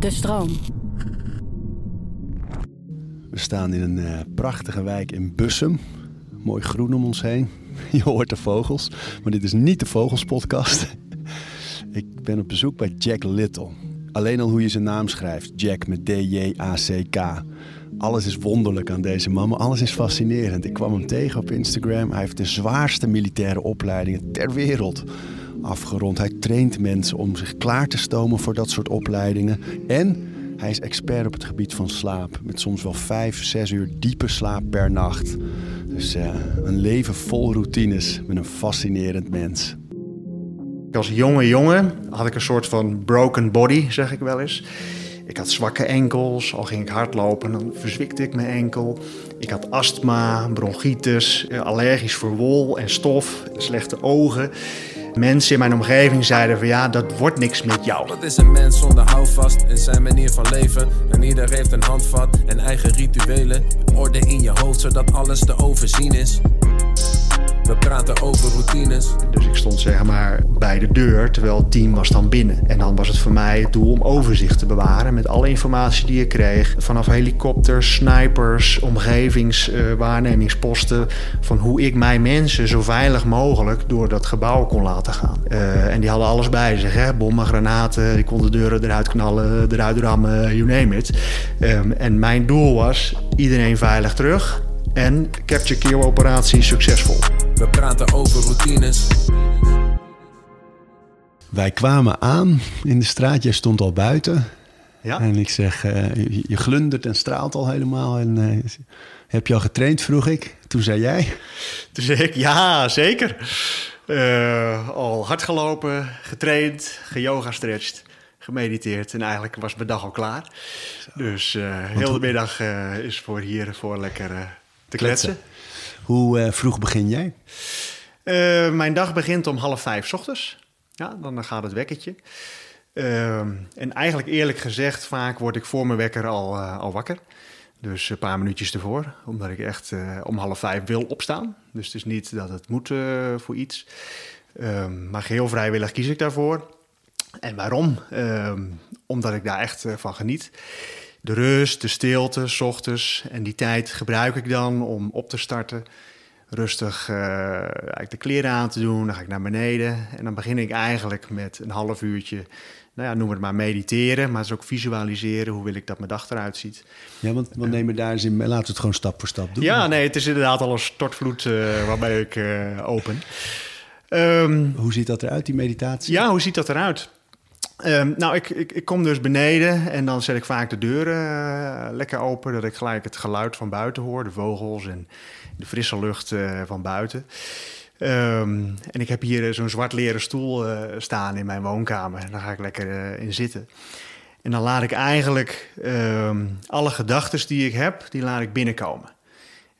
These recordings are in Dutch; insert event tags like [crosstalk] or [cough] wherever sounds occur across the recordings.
De stroom. We staan in een uh, prachtige wijk in Bussum. Mooi groen om ons heen. [laughs] Je hoort de vogels. Maar dit is niet de Vogelspodcast. [laughs] Ik ben op bezoek bij Jack Little. Alleen al hoe je zijn naam schrijft. Jack met D-J-A-C-K. Alles is wonderlijk aan deze man, maar alles is fascinerend. Ik kwam hem tegen op Instagram. Hij heeft de zwaarste militaire opleidingen ter wereld afgerond. Hij traint mensen om zich klaar te stomen voor dat soort opleidingen. En hij is expert op het gebied van slaap. Met soms wel vijf, zes uur diepe slaap per nacht. Dus uh, een leven vol routines met een fascinerend mens. Als jonge jongen had ik een soort van broken body, zeg ik wel eens. Ik had zwakke enkels, al ging ik hardlopen, dan verzwikte ik mijn enkel. Ik had astma, bronchitis, allergisch voor wol en stof, slechte ogen. Mensen in mijn omgeving zeiden van ja, dat wordt niks met jou. Dat is een mens zonder houvast in zijn manier van leven. En ieder heeft een handvat en eigen rituelen. Orde in je hoofd zodat alles te overzien is. We praten over routines. Dus ik stond zeg maar bij de deur, terwijl het team was dan binnen. En dan was het voor mij het doel om overzicht te bewaren met alle informatie die ik kreeg. Vanaf helikopters, snipers, omgevingswaarnemingsposten. van hoe ik mijn mensen zo veilig mogelijk door dat gebouw kon laten gaan. Uh, en die hadden alles bij zich, hè? bommen, granaten. Die konden deuren eruit knallen, eruit rammen, you name it. Um, en mijn doel was iedereen veilig terug en Capture Kill operatie succesvol. We praten over routines. Wij kwamen aan in de straat, jij stond al buiten. Ja. En ik zeg, uh, je, je, glundert en straalt al helemaal. En uh, heb je al getraind, vroeg ik. Toen zei jij. Toen zei ik, ja, zeker. Uh, al hard gelopen, getraind, geyoga stretched, gemediteerd. En eigenlijk was mijn dag al klaar. Dus heel de middag is voor hier voor lekker te kletsen. kletsen. Hoe uh, vroeg begin jij? Uh, mijn dag begint om half vijf ochtends. Ja, dan gaat het wekkertje. Uh, en eigenlijk eerlijk gezegd, vaak word ik voor mijn wekker al, uh, al wakker. Dus een paar minuutjes ervoor, omdat ik echt om half vijf wil opstaan. Dus het is niet dat het moet voor iets. Ehm, maar geheel vrijwillig kies ik daarvoor. En waarom? Ehm, omdat ik daar echt van geniet de rust, de stilte, s ochtends. En die tijd gebruik ik dan om op te starten. Rustig uh, de kleren aan te doen. Dan ga ik naar beneden. En dan begin ik eigenlijk met een half uurtje. Nou ja, noem het maar mediteren. Maar het is ook visualiseren. Hoe wil ik dat mijn dag eruit ziet. Ja, want we nemen daar eens in. Laten we het gewoon stap voor stap doen. Ja, nee, het is inderdaad al een stortvloed uh, waarbij ik uh, open. Um, hoe ziet dat eruit, die meditatie? Ja, hoe ziet dat eruit? Um, nou, ik, ik, ik, kom dus beneden en dan zet ik vaak de deuren uh, lekker open, dat ik gelijk het geluid van buiten hoor, de vogels en de frisse lucht uh, van buiten. Um, en ik heb hier zo'n zwart leren stoel uh, staan in mijn woonkamer. En daar ga ik lekker in zitten. En dan laat ik eigenlijk um, alle gedachten die ik heb, die laat ik binnenkomen.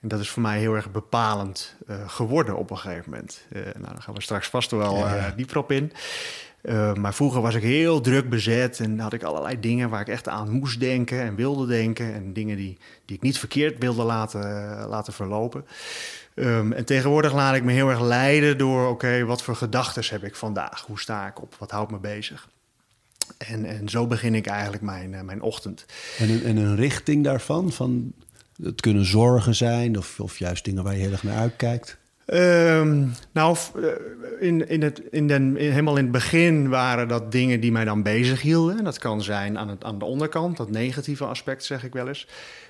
En dat is voor mij heel erg bepalend geworden op een gegeven moment. nou, daar gaan we straks vast wel dieper op in. Uh, maar vroeger was ik heel druk bezet en had ik allerlei dingen waar ik echt aan moest denken en wilde denken. En dingen die, die ik niet verkeerd wilde laten, uh, laten verlopen. Um, en tegenwoordig laat ik me heel erg leiden door, oké, wat voor gedachten heb ik vandaag? Hoe sta ik op? Wat houdt me bezig? En, en zo begin ik eigenlijk mijn, uh, mijn ochtend. En een, en een richting daarvan? Van, het kunnen zorgen zijn of, of juist dingen waar je heel erg naar uitkijkt? Um, nou, in, in het, in den, helemaal in het begin waren dat dingen die mij dan bezig hielden. Dat kan zijn aan, het, aan de onderkant, dat negatieve aspect zeg ik wel eens.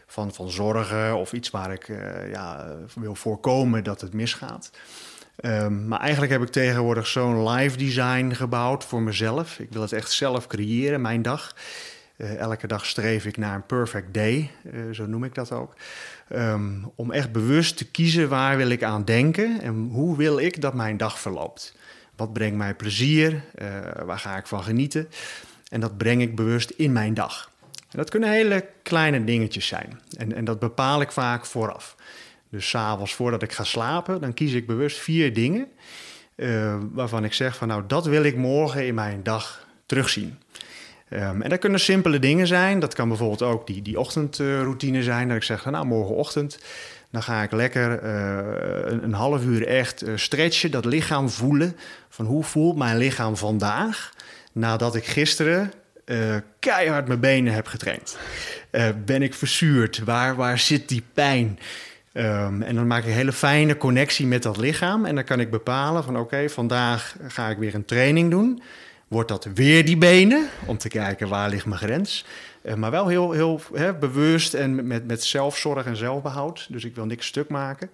Van, van zorgen of iets waar ik uh, ja, wil voorkomen dat het misgaat. Um, maar eigenlijk heb ik tegenwoordig zo'n live design gebouwd voor mezelf. Ik wil het echt zelf creëren, mijn dag. Uh, elke dag streef ik naar een perfect day, uh, zo noem ik dat ook. Um, om echt bewust te kiezen waar wil ik aan denken en hoe wil ik dat mijn dag verloopt. Wat brengt mij plezier? Uh, waar ga ik van genieten? En dat breng ik bewust in mijn dag. En dat kunnen hele kleine dingetjes zijn. En, en dat bepaal ik vaak vooraf. Dus s'avonds voordat ik ga slapen, dan kies ik bewust vier dingen. Waarvan ik zeg van nou, dat wil ik morgen in mijn dag terugzien. Um, en dat kunnen simpele dingen zijn. Dat kan bijvoorbeeld ook die, die ochtendroutine zijn. Dat ik zeg, nou, morgenochtend dan ga ik lekker uh, een, een, half uur echt uh, stretchen, dat lichaam voelen. Van hoe voelt mijn lichaam vandaag nadat ik gisteren eh, keihard mijn benen heb getraind. Eh, ben ik verzuurd? Waar, waar zit die pijn? Ehm, en dan maak ik een hele fijne connectie met dat lichaam. En dan kan ik bepalen van oké, vandaag ga ik weer een training doen. Wordt dat weer die benen? Om te kijken waar ligt mijn grens. Uh, maar wel heel, heel hè, bewust en met, met zelfzorg en zelfbehoud. Dus ik wil niks stuk maken.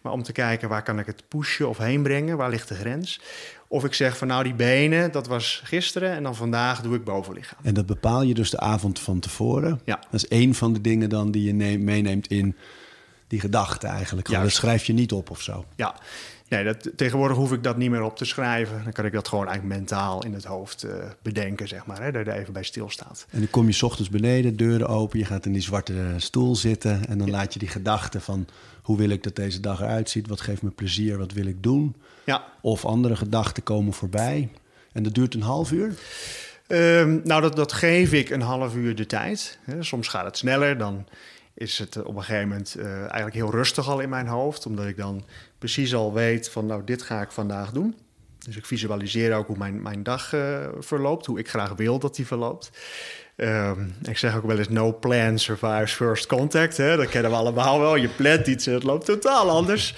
Maar om te kijken waar kan ik het pushen of heen brengen? Waar ligt de grens? Of ik zeg van nou die benen, dat was gisteren en dan vandaag doe ik bovenlichaam. En dat bepaal je dus de avond van tevoren? Ja. Dat is één van de dingen dan die je neemt, meeneemt in die gedachte eigenlijk. Ja. Dat schrijf je niet op of zo? Ja, nee, dat, tegenwoordig hoef ik dat niet meer op te schrijven. Dan kan ik dat gewoon eigenlijk mentaal in het hoofd uh, bedenken, zeg maar. Hè, dat je er even bij stilstaat. En dan kom je s ochtends beneden, deuren open, je gaat in die zwarte stoel zitten... en dan ja. laat je die gedachten van hoe wil ik dat deze dag eruit ziet... wat geeft me plezier, wat wil ik doen... Ja. Of andere gedachten komen voorbij. En dat duurt een half uur? Um, nou, dat, dat geef ik een half uur de tijd. Soms gaat het sneller. Dan is het op een gegeven moment uh, eigenlijk heel rustig al in mijn hoofd. Omdat ik dan precies al weet van nou, dit ga ik vandaag doen. Dus ik visualiseer ook hoe mijn, mijn dag uh, verloopt. Hoe ik graag wil dat die verloopt. Um, ik zeg ook wel eens no plan survives first contact. Hè? Dat kennen we allemaal wel. Je plant iets en het loopt totaal anders.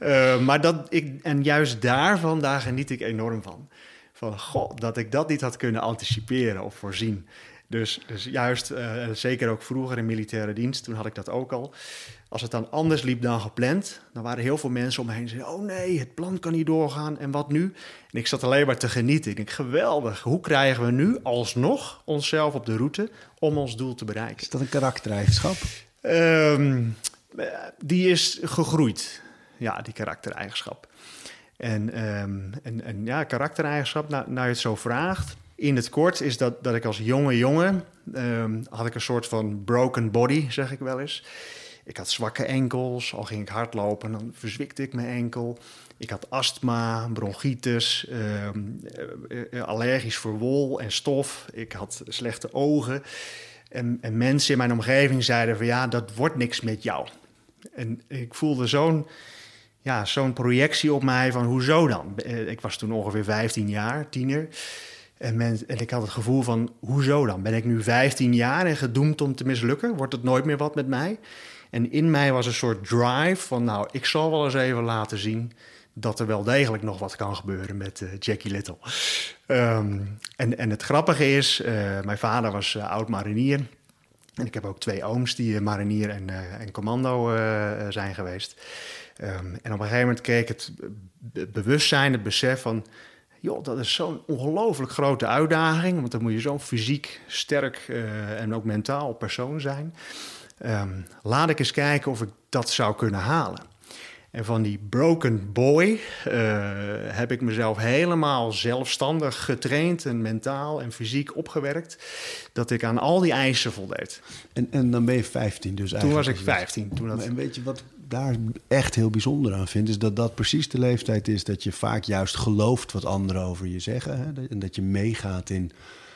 Uh, maar dat ik, en juist daarvan, daar geniet ik enorm van. Van, goh, dat ik dat niet had kunnen anticiperen of voorzien. Dus, dus juist, uh, zeker ook vroeger in militaire dienst, toen had ik dat ook al. Als het dan anders liep dan gepland, dan waren heel veel mensen om me heen die zeiden: Oh nee, het plan kan niet doorgaan en wat nu? En ik zat alleen maar te genieten. Ik denk: geweldig, hoe krijgen we nu alsnog onszelf op de route om ons doel te bereiken? Is dat een karaktereigenschap? Um, die is gegroeid, ja, die karaktereigenschap. En, um, en, en ja, karaktereigenschap, nou, nou je het zo vraagt. In het kort is dat, dat ik als jonge jongen um, had ik een soort van broken body, zeg ik wel eens. Ik had zwakke enkels, al ging ik hardlopen, dan verzwikte ik mijn enkel. Ik had astma, bronchitis, um, allergisch voor wol en stof. Ik had slechte ogen. En, en, mensen in mijn omgeving zeiden van ja, dat wordt niks met jou. En ik voelde zo'n ja, zo'n projectie op mij van hoezo dan? Ik was toen ongeveer 15 jaar, tiener. En, ik had het gevoel van hoezo dan? Ben ik nu 15 jaar en gedoemd om te mislukken? Wordt het nooit meer wat met mij? En in mij was een soort drive van, nou, ik zal wel eens even laten zien dat er wel degelijk nog wat kan gebeuren met uh, Jackie Little. Um, en, en het grappige is, uh, mijn vader was uh, oud marinier. En ik heb ook twee ooms die marinier en, en commando zijn geweest. Um, en op een gegeven moment kreeg het bewustzijn, het besef van... joh, dat is zo'n ongelooflijk grote uitdaging... want dan moet je zo'n fysiek sterk en ook mentaal persoon zijn... Um, laat ik eens kijken of ik dat zou kunnen halen. En van die broken boy uh, heb ik mezelf helemaal zelfstandig getraind en mentaal en fysiek opgewerkt. Dat ik aan al die eisen voldeed. En, en dan ben je 15 dus eigenlijk? Toen was ik 15. Toen dat... En weet je wat daar echt heel bijzonder aan vind? Is dat dat precies de leeftijd is dat je vaak juist gelooft wat anderen over je zeggen. Hè? En dat je meegaat in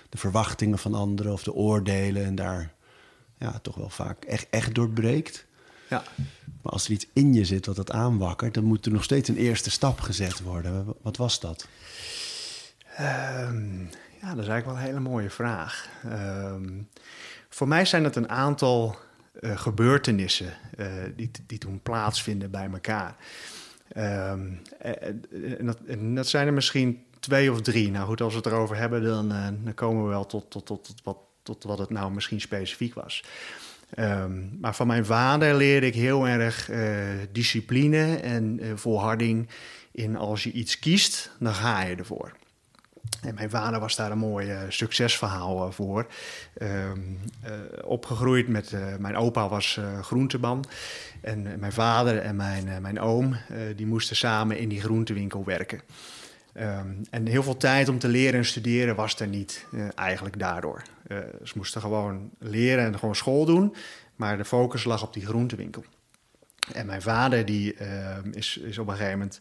de verwachtingen van anderen of de oordelen en daar ja, toch wel vaak echt, echt doorbreekt. Ja. Maar als er iets in je zit wat dat aanwakkert, dan moet er nog steeds een eerste stap gezet worden. Wat was dat? Um, ja, dat is eigenlijk wel een hele mooie vraag. Um, voor mij zijn het een aantal uh, gebeurtenissen uh, die, die toen plaatsvinden bij elkaar. Um, en, dat, dat, zijn er misschien twee of drie. Nou goed, als we het erover hebben, dan, dan komen we wel tot, tot, tot, wat tot wat het nou misschien specifiek was. Um, maar van mijn vader leerde ik heel erg discipline en volharding in als je iets kiest, dan ga je ervoor. En mijn vader was daar een mooi uh, succesverhaal uh, voor. Um, uh, opgegroeid met... mijn opa was groenteman. En mijn vader en mijn, mijn oom... die moesten samen in die groentewinkel werken. Um, en heel veel tijd om te leren en studeren was er niet, eigenlijk daardoor. Ze moesten gewoon leren en gewoon school doen, maar de focus lag op die groentewinkel. En mijn vader die, uh, is, is op een gegeven moment,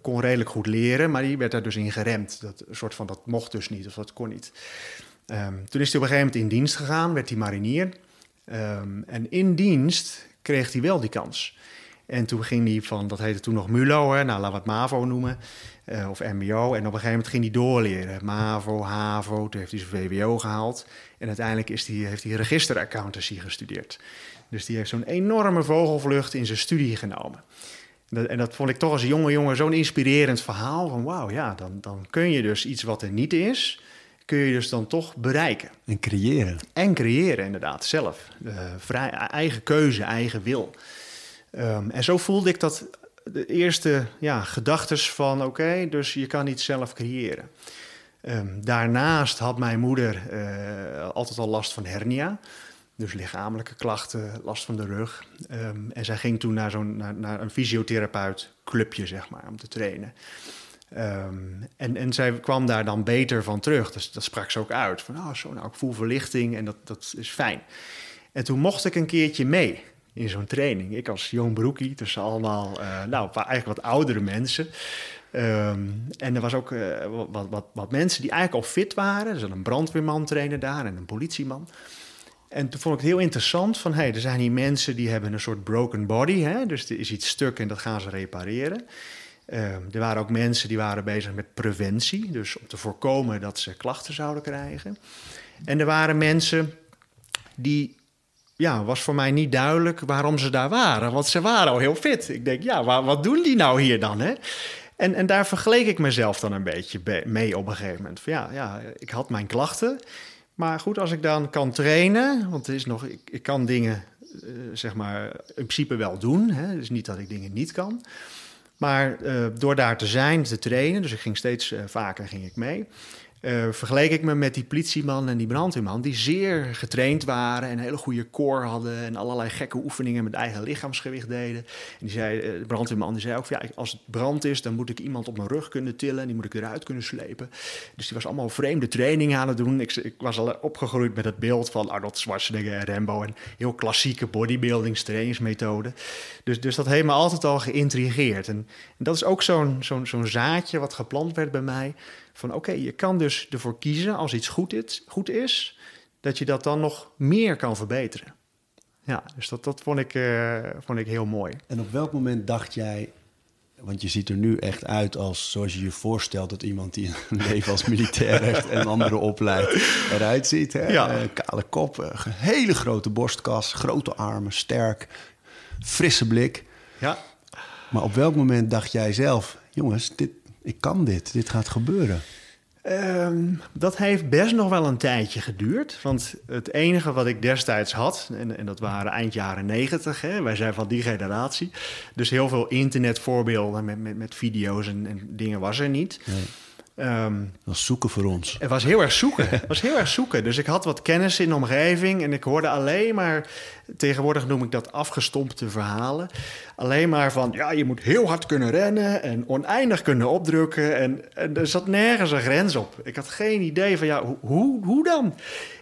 kon redelijk goed leren, maar die werd daar dus in geremd. Dat, soort van, dat mocht dus niet of dat kon niet. Um, toen is hij op een gegeven moment in dienst gegaan, werd hij marinier. Um, en in dienst kreeg hij wel die kans. En toen ging hij van, dat heette toen nog MULO, hè, nou laten we het MAVO noemen, uh, of MBO. En op een gegeven moment ging hij doorleren. MAVO, HAVO, toen heeft hij zijn VWO gehaald. En uiteindelijk is die, heeft hij registeraccountancy gestudeerd. Dus die heeft zo'n enorme vogelvlucht in zijn studie genomen. En dat vond ik toch als jonge jongen zo'n inspirerend verhaal. Van wauw, ja, dan, dan kun je dus iets wat er niet is, kun je dus dan toch bereiken. En creëren. En creëren, inderdaad, zelf. Uh, vrij, eigen keuze, eigen wil. Um, en zo voelde ik dat de eerste ja, gedachtes van oké, dus je kan niet zelf creëren. Um, daarnaast had mijn moeder uh, altijd al last van hernia. Dus lichamelijke klachten, last van de rug. Um, en zij ging toen naar, zo'n, naar, naar een fysiotherapeut clubje, zeg maar, om te trainen. Um, en, en zij kwam daar dan beter van terug. Dus dat sprak ze ook uit. Van, oh, zo, nou, ik voel verlichting en dat, dat is fijn. En toen mocht ik een keertje mee in zo'n training. Ik als jong broekie, tussen allemaal, uh, nou, eigenlijk wat oudere mensen. Um, en er was ook uh, wat, wat, wat, mensen die eigenlijk al fit waren. Zat een brandweerman trainen daar en een politieman. En toen vond ik het heel interessant van, hey, er zijn hier mensen die hebben een soort broken body. Hè? Dus er is iets stuk en dat gaan ze repareren. Um, er waren ook mensen die waren bezig met preventie. Dus om te voorkomen dat ze klachten zouden krijgen. En er waren mensen die ja, was voor mij niet duidelijk waarom ze daar waren. Want ze waren al heel fit. Ik denk, ja, wat doen die nou hier dan? Hè? En, en daar vergeleek ik mezelf dan een beetje mee op een gegeven moment. Van, ja, ja, ik had mijn klachten. Maar goed, als ik dan kan trainen, want er is nog, ik, ik kan dingen, uh, zeg maar, in principe wel doen. Hè? Dus niet dat ik dingen niet kan. Maar uh, door daar te zijn, te trainen, dus ik ging steeds uh, vaker ging ik mee. Uh, vergeleek ik me met die politieman en die brandweerman, die zeer getraind waren en een hele goede core hadden en allerlei gekke oefeningen met eigen lichaamsgewicht deden. En die zei, uh, de brandweerman die zei ook, ja, als het brand is, dan moet ik iemand op mijn rug kunnen tillen en die moet ik eruit kunnen slepen. Dus die was allemaal vreemde trainingen aan het doen. Ik, ik was al opgegroeid met het beeld van Arnold Schwarzenegger en Rambo en heel klassieke bodybuilding-trainingsmethoden. Dus, dus dat heeft me altijd al geïntrigeerd. En, en dat is ook zo'n zo'n zo'n zaadje wat geplant werd bij mij van oké, okay, je kan dus ervoor kiezen als iets goed is, goed is, dat je dat dan nog meer kan verbeteren. Ja, dus dat, dat vond, ik, uh, vond ik heel mooi. En op welk moment dacht jij, want je ziet er nu echt uit als zoals je je voorstelt dat iemand die een [laughs] leven als militair heeft en andere opleidt eruit ziet. Hè? Ja. Uh, kale kop, uh, hele grote borstkas, grote armen, sterk, frisse blik. Ja. Maar op welk moment dacht jij zelf, jongens, dit, ik kan dit, dit gaat gebeuren? Um, dat heeft best nog wel een tijdje geduurd. Want het enige wat ik destijds had, en, en dat waren eind jaren negentig, wij zijn van die generatie. Dus heel veel internetvoorbeelden met, met, met video's en, en dingen was er niet. Nee. Um, dat was zoeken voor ons. Het was heel erg zoeken. Het was heel erg zoeken. Dus ik had wat kennis in de omgeving en ik hoorde alleen maar, tegenwoordig noem ik dat afgestompte verhalen. Alleen maar van, ja, je moet heel hard kunnen rennen en oneindig kunnen opdrukken. En, en er zat nergens een grens op. Ik had geen idee van, ja, hoe, hoe dan?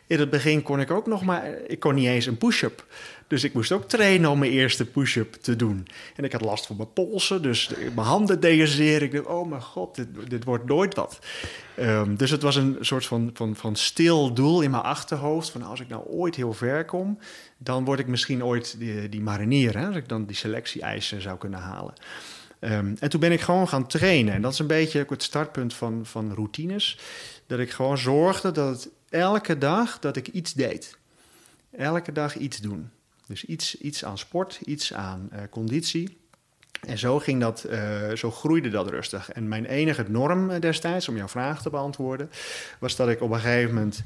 In het begin kon ik ook nog maar, ik kon niet eens een push-up. Dus ik moest ook trainen om mijn eerste push-up te doen. En ik had last van mijn polsen, dus mijn handen deden. Ik dacht, oh mijn god, dit, dit wordt nooit wat. Um, dus het was een soort van, van, van stil doel in mijn achterhoofd. Van als ik nou ooit heel ver kom, dan word ik misschien ooit die, die marinier. Als ik dan die selectie-eisen zou kunnen halen. Um, en toen ben ik gewoon gaan trainen. En dat is een beetje ook het startpunt van, van routines. Dat ik gewoon zorgde dat elke dag dat ik iets deed. Elke dag iets doen. Dus iets, iets aan sport, iets aan uh, conditie. En zo, ging dat, uh, zo groeide dat rustig. En mijn enige norm destijds, om jouw vraag te beantwoorden, was dat ik op een gegeven moment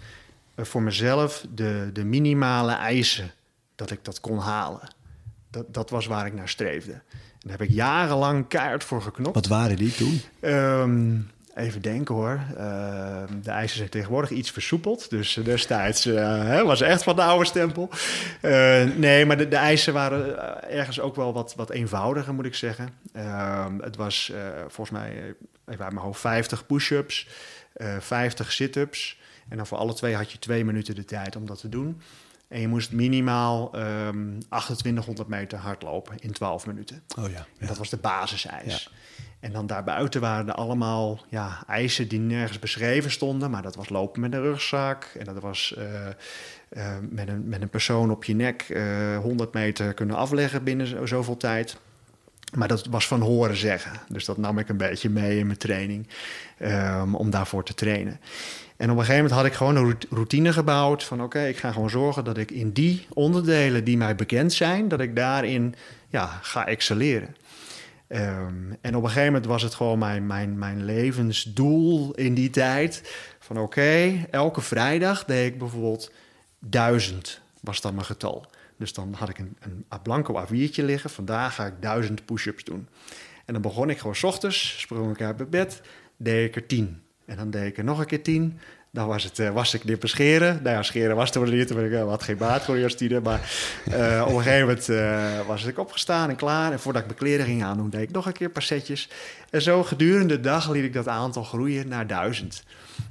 voor mezelf de, de minimale eisen, dat ik dat kon halen. Dat, dat was waar ik naar streefde. En daar heb ik jarenlang keihard voor geknopt. Wat waren die toen? Um, Even denken hoor. Uh, de eisen zijn tegenwoordig iets versoepeld. Dus destijds uh, was echt van de oude stempel. Uh, nee, maar de, de, eisen waren ergens ook wel wat, wat eenvoudiger, moet ik zeggen. Ehm, het was volgens mij, even uit mijn hoofd, 50 push-ups, 50 sit-ups. En dan voor alle twee had je twee minuten de tijd om dat te doen. En je moest minimaal um, 2800 meter hardlopen in 12 minuten. Oh ja, ja. Dat was de basiseis. Ja. En dan daarbuiten waren er allemaal ja, eisen die nergens beschreven stonden. Maar dat was lopen met een rugzak. En dat was uh, uh, met, een, met een persoon op je nek uh, 100 meter kunnen afleggen binnen zoveel tijd. Maar dat was van horen zeggen. Dus dat nam ik een beetje mee in mijn training um, om daarvoor te trainen. En op een gegeven moment had ik gewoon een routine gebouwd van oké, ik ga gewoon zorgen dat ik in die onderdelen die mij bekend zijn, dat ik daarin ja, ga excelleren. Um, en op een gegeven moment was het gewoon mijn, mijn, mijn levensdoel in die tijd. Van oké, elke vrijdag deed ik bijvoorbeeld duizend, was dat mijn getal. Dus dan had ik een, een blanco A4'tje liggen. Vandaag ga ik duizend push-ups doen. En dan begon ik gewoon s ochtends, sprong ik uit mijn bed, deed ik er tien. En dan deed ik er nog een keer tien. Dan was, het, uh, ik scheren. Nou ja, scheren was toen niet, toen ik uh, had geen baard voor de Maar uh, op een gegeven moment was ik opgestaan en klaar. En voordat ik mijn kleren ging aandoen, deed ik nog een keer paar setjes. En zo gedurende de dag liet ik dat aantal groeien naar duizend.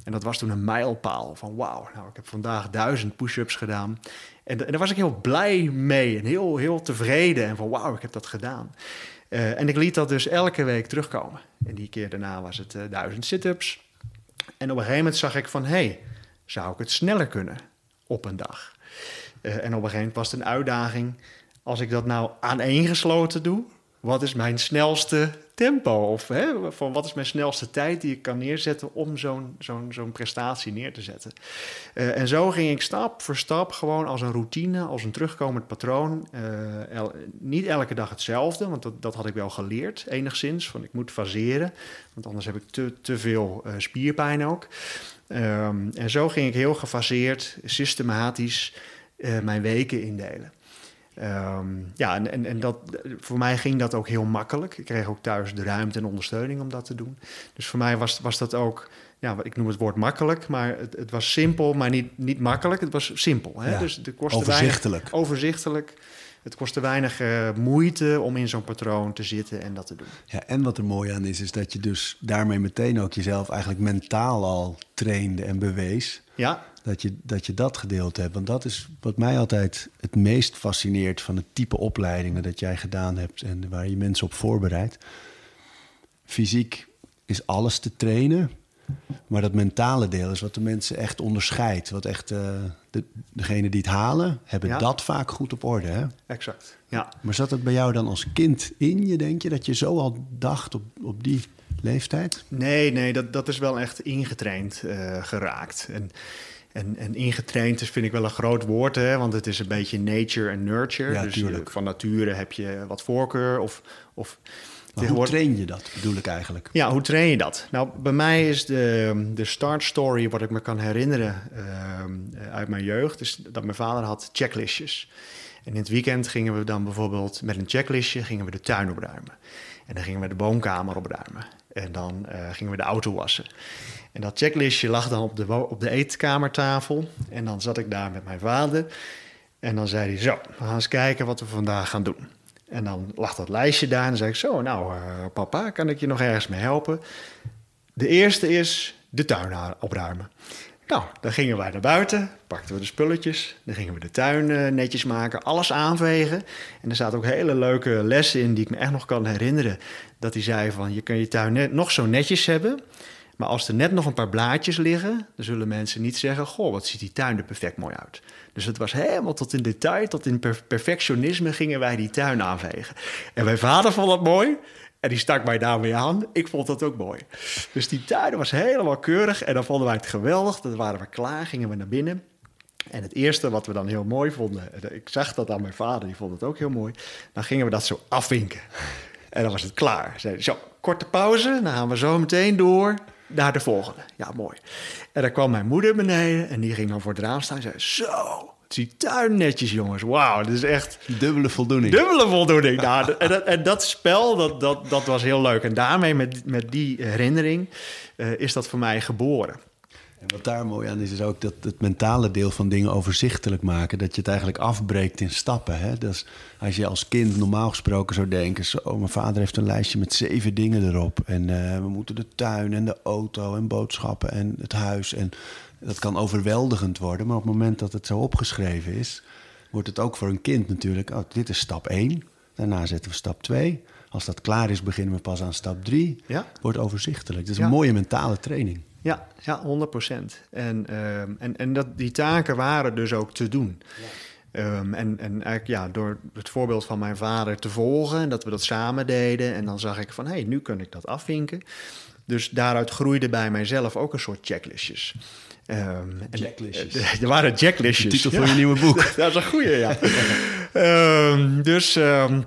En dat was toen een mijlpaal van wauw, nou ik heb vandaag duizend push-ups gedaan. En, en, daar was ik heel blij mee en heel, heel tevreden. En van wauw, ik heb dat gedaan. En ik liet dat dus elke week terugkomen. En die keer daarna was het duizend sit-ups. En op een gegeven moment zag ik van, hé, hey, zou ik het sneller kunnen op een dag? Uh, en op een gegeven moment was het een uitdaging. Als ik dat nou aaneengesloten doe, wat is mijn snelste tempo? Of hè, van wat is mijn snelste tijd die ik kan neerzetten om zo'n prestatie neer te zetten? Uh, en zo ging ik stap voor stap gewoon als een routine, als een terugkomend patroon. El, niet elke dag hetzelfde, want dat, dat had ik wel geleerd enigszins. Van ik moet faseren, want anders heb ik te, te veel uh, spierpijn ook. Um, en zo ging ik heel gefaseerd, systematisch mijn weken indelen. Um, ja, en, en, en dat, voor mij ging dat ook heel makkelijk. Ik kreeg ook thuis de ruimte en ondersteuning om dat te doen. Dus voor mij was, was dat ook, ja, ik noem het woord makkelijk, maar het, het was simpel, maar niet, niet makkelijk. Het was simpel. Hè? Ja, dus de kostte overzichtelijk. Weinig, overzichtelijk. Het kostte weinig uh, moeite om in zo'n patroon te zitten en dat te doen. Ja, en wat er mooi aan is, is dat je dus daarmee meteen ook jezelf eigenlijk mentaal al trainde en bewees. Ja. Dat je, dat je dat gedeeld hebt. Want dat is wat mij altijd het meest fascineert van het type opleidingen dat jij gedaan hebt en waar je mensen op voorbereidt. Fysiek is alles te trainen. Maar dat mentale deel is wat de mensen echt onderscheidt. Wat echt uh, de, degene die het halen, hebben ja. dat vaak goed op orde. Hè? Exact. Ja. Maar zat het bij jou dan als kind in je, denk je, dat je zo al dacht op, op die leeftijd? Nee, nee, dat, dat is wel echt ingetraind uh, geraakt. En, en, en ingetraind is, vind ik wel een groot woord, hè, want het is een beetje nature en nurture. Ja, dus je, van nature heb je wat voorkeur of. of maar hoe train je dat, bedoel ik eigenlijk? Ja, hoe train je dat? Nou, bij mij is de, de start story, wat ik me kan herinneren uh, uit mijn jeugd, is dat mijn vader had checklistjes. En in het weekend gingen we dan bijvoorbeeld met een checklistje gingen we de tuin opruimen. En dan gingen we de woonkamer opruimen. En dan uh, gingen we de auto wassen. En dat checklistje lag dan op de, op de eetkamertafel. En dan zat ik daar met mijn vader. En dan zei hij: Zo, we gaan eens kijken wat we vandaag gaan doen. En dan lag dat lijstje daar. En dan zei ik: Zo, nou, uh, papa, kan ik je nog ergens mee helpen? De eerste is de tuin opruimen. Nou, dan gingen wij naar buiten, pakten we de spulletjes, dan gingen we de tuin uh, netjes maken, alles aanvegen. En er zaten ook hele leuke lessen in die ik me echt nog kan herinneren. Dat hij zei van, je kan je tuin net, nog zo netjes hebben, maar als er net nog een paar blaadjes liggen, dan zullen mensen niet zeggen, goh, wat ziet die tuin er perfect mooi uit. Dus het was helemaal tot in detail, tot in per perfectionisme gingen wij die tuin aanvegen. En mijn vader vond dat mooi. En die stak mij daarmee aan. Ik vond dat ook mooi. Dus die tuin was helemaal keurig. En dan vonden wij het geweldig. Dan waren we klaar, gingen we naar binnen. En het eerste wat we dan heel mooi vonden... Ik zag dat aan mijn vader, die vond het ook heel mooi. Dan gingen we dat zo afvinken. En dan was het klaar. Zo, korte pauze. Dan gaan we zo meteen door naar de volgende. Ja, mooi. En dan kwam mijn moeder beneden. En die ging dan voor het raam staan en zei... Zo, het die tuin netjes, jongens. Wauw, dit is echt... Dubbele voldoening. Dubbele voldoening. nou, en, dat, en, dat, spel, dat, dat, dat was heel leuk. En daarmee, met, met die herinnering, uh, is dat voor mij geboren. En wat daar mooi aan is, is ook dat het mentale deel van dingen overzichtelijk maken. Dat je het eigenlijk afbreekt in stappen. Hè? Dus als je als kind normaal gesproken zou denken... Zo, mijn vader heeft een lijstje met zeven dingen erop. En uh, we moeten de tuin en de auto en boodschappen en het huis... En, dat kan overweldigend worden, maar op het moment dat het zo opgeschreven is, wordt het ook voor een kind natuurlijk. Oh, dit is stap 1. Daarna zetten we stap 2. Als dat klaar is, beginnen we pas aan stap 3. Ja. Wordt overzichtelijk. Het is ja. een mooie mentale training. Ja, ja 100 procent. En, uh, en, en dat, die taken waren dus ook te doen. Ja. Ehm, en, en eigenlijk ja, door het voorbeeld van mijn vader te volgen... en dat we dat samen deden... en dan zag ik van, hé, hey, nu kan ik dat afvinken. Dus daaruit groeide bij mijzelf ook een soort checklistjes. Um, checklistjes. [laughs] er waren checklistjes. De titel van je nieuwe boek. [laughs] dat is een goede, ja. um, [laughs] dus... Um,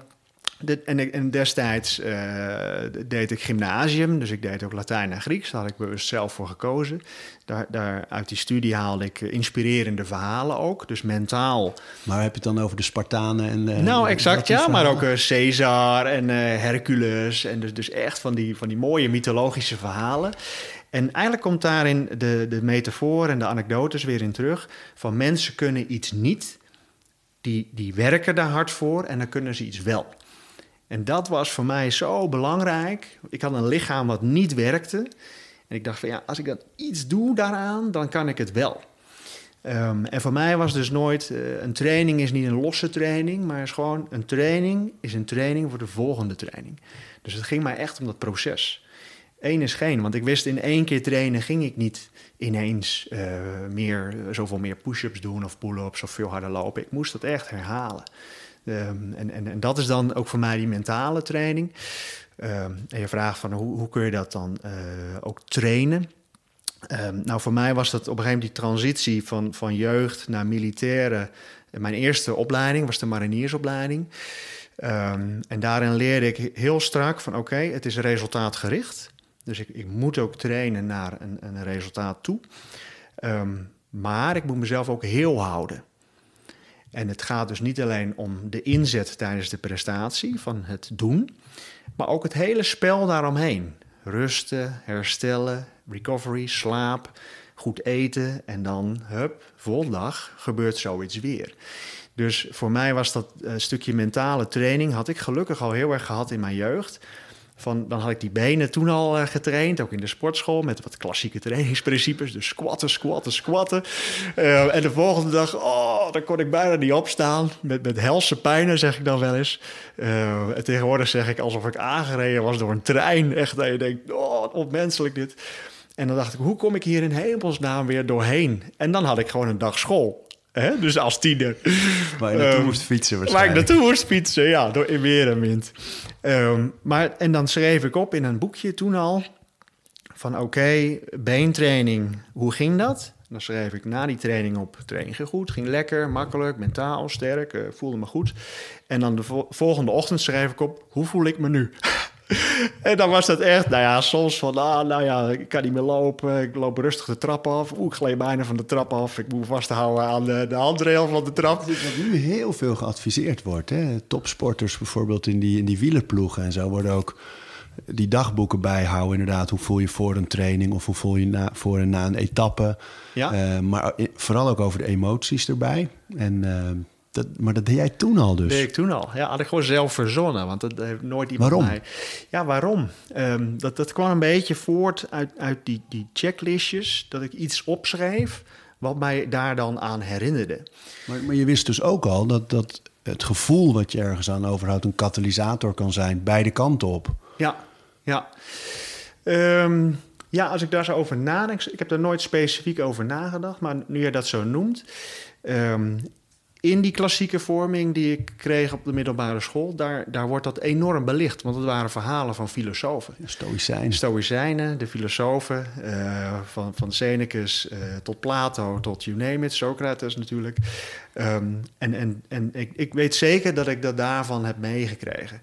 de, en, en, destijds uh, deed ik gymnasium, dus ik deed ook Latijn en Grieks. Daar had ik bewust zelf voor gekozen. Daar, daar, uit die studie haalde ik inspirerende verhalen ook, dus mentaal. Maar heb je het dan over de Spartanen? En, uh, nou, exact, ja. Maar ook uh, Caesar en Hercules. En dus, dus echt van die, van die mooie mythologische verhalen. En eigenlijk komt daarin de, de metafoor en de anekdotes weer in terug. Van mensen kunnen iets niet, die, die werken daar hard voor en dan kunnen ze iets wel. En dat was voor mij zo belangrijk. Ik had een lichaam wat niet werkte. En ik dacht van ja, als ik dat iets doe daaraan, dan kan ik het wel. Um, en voor mij was dus nooit, uh, een training is niet een losse training, maar is gewoon een training is een training voor de volgende training. Dus het ging mij echt om dat proces. Eén is geen, want ik wist in één keer trainen ging ik niet ineens uh, meer, zoveel meer push-ups doen of pull-ups of veel harder lopen. Ik moest dat echt herhalen. Um, en, en, en dat is dan ook voor mij die mentale training. Um, en je vraagt van hoe, hoe kun je dat dan uh, ook trainen? Um, nou, voor mij was dat op een gegeven moment die transitie van, van jeugd naar militaire. Mijn eerste opleiding was de mariniersopleiding. en daarin leerde ik heel strak van oké, het is resultaatgericht. Dus ik, ik moet ook trainen naar een, een resultaat toe. maar ik moet mezelf ook heel houden. En het gaat dus niet alleen om de inzet tijdens de prestatie van het doen, maar ook het hele spel daaromheen. Rusten, herstellen, recovery, slaap, goed eten en dan, hup, volgende dag gebeurt zoiets weer. Dus voor mij was dat uh, stukje mentale training, had ik gelukkig al heel erg gehad in mijn jeugd. Van, dan had ik die benen toen al uh, getraind, ook in de sportschool, met wat klassieke trainingsprincipes. Dus squatten, squatten, squatten. Uh, en de volgende dag, oh, dan kon ik bijna niet opstaan. Met, met helse pijnen, zeg ik dan wel eens. En tegenwoordig zeg ik alsof ik aangereden was door een trein. Echt, dat je denkt, oh, onmenselijk dit. En dan dacht ik, hoe kom ik hier in hemelsnaam weer doorheen? En dan had ik gewoon een dag school. Hè? Dus als tiener. Waar je naartoe um, moest fietsen Waar ik naartoe moest fietsen, ja. Door in weer en wind. Um, maar, en dan schreef ik op in een boekje toen al... van oké, okay, beentraining, hoe ging dat? Dan schreef ik na die training op, training ging goed, ging lekker, makkelijk, mentaal, sterk, uh, voelde me goed. En dan de vo volgende ochtend schreef ik op, hoe voel ik me nu? [laughs] en dan was dat echt, nou ja, soms van, ah, nou ja, ik kan niet meer lopen. Ik loop rustig de trap af. Oeh, ik gleed bijna van de trap af. Ik moet vasthouden aan de, de handrail van de trap. Wat nu heel veel geadviseerd wordt. Hè? Topsporters bijvoorbeeld in die, in die wielerploegen en zo worden ook die dagboeken bijhouden. Inderdaad, hoe voel je voor een training of hoe voel je na, voor en na een etappe. Ja. Uh, maar vooral ook over de emoties erbij. En... Uh, dat, maar dat deed jij toen al dus? Dat deed ik toen al. Ja, had ik gewoon zelf verzonnen. Want dat heeft nooit iemand waarom? mij... Ja, waarom? Um, dat, dat kwam een beetje voort uit, uit die, die checklistjes. Dat ik iets opschreef wat mij daar dan aan herinnerde. Maar, maar je wist dus ook al dat, dat het gevoel wat je ergens aan overhoudt... een katalysator kan zijn, beide kanten op. Ja, ja. Um, ja, als ik daar zo over nadenk... Ik heb daar nooit specifiek over nagedacht. Maar nu je dat zo noemt... Um, in die klassieke vorming die ik kreeg op de middelbare school, daar, daar wordt dat enorm belicht. Want het waren verhalen van filosofen. Stoïcijnen. Stoïcijnen, de filosofen, uh, van, van Senecus uh, tot Plato, tot you name it, Socrates natuurlijk. Um, en en, en ik, ik weet zeker dat ik dat daarvan heb meegekregen.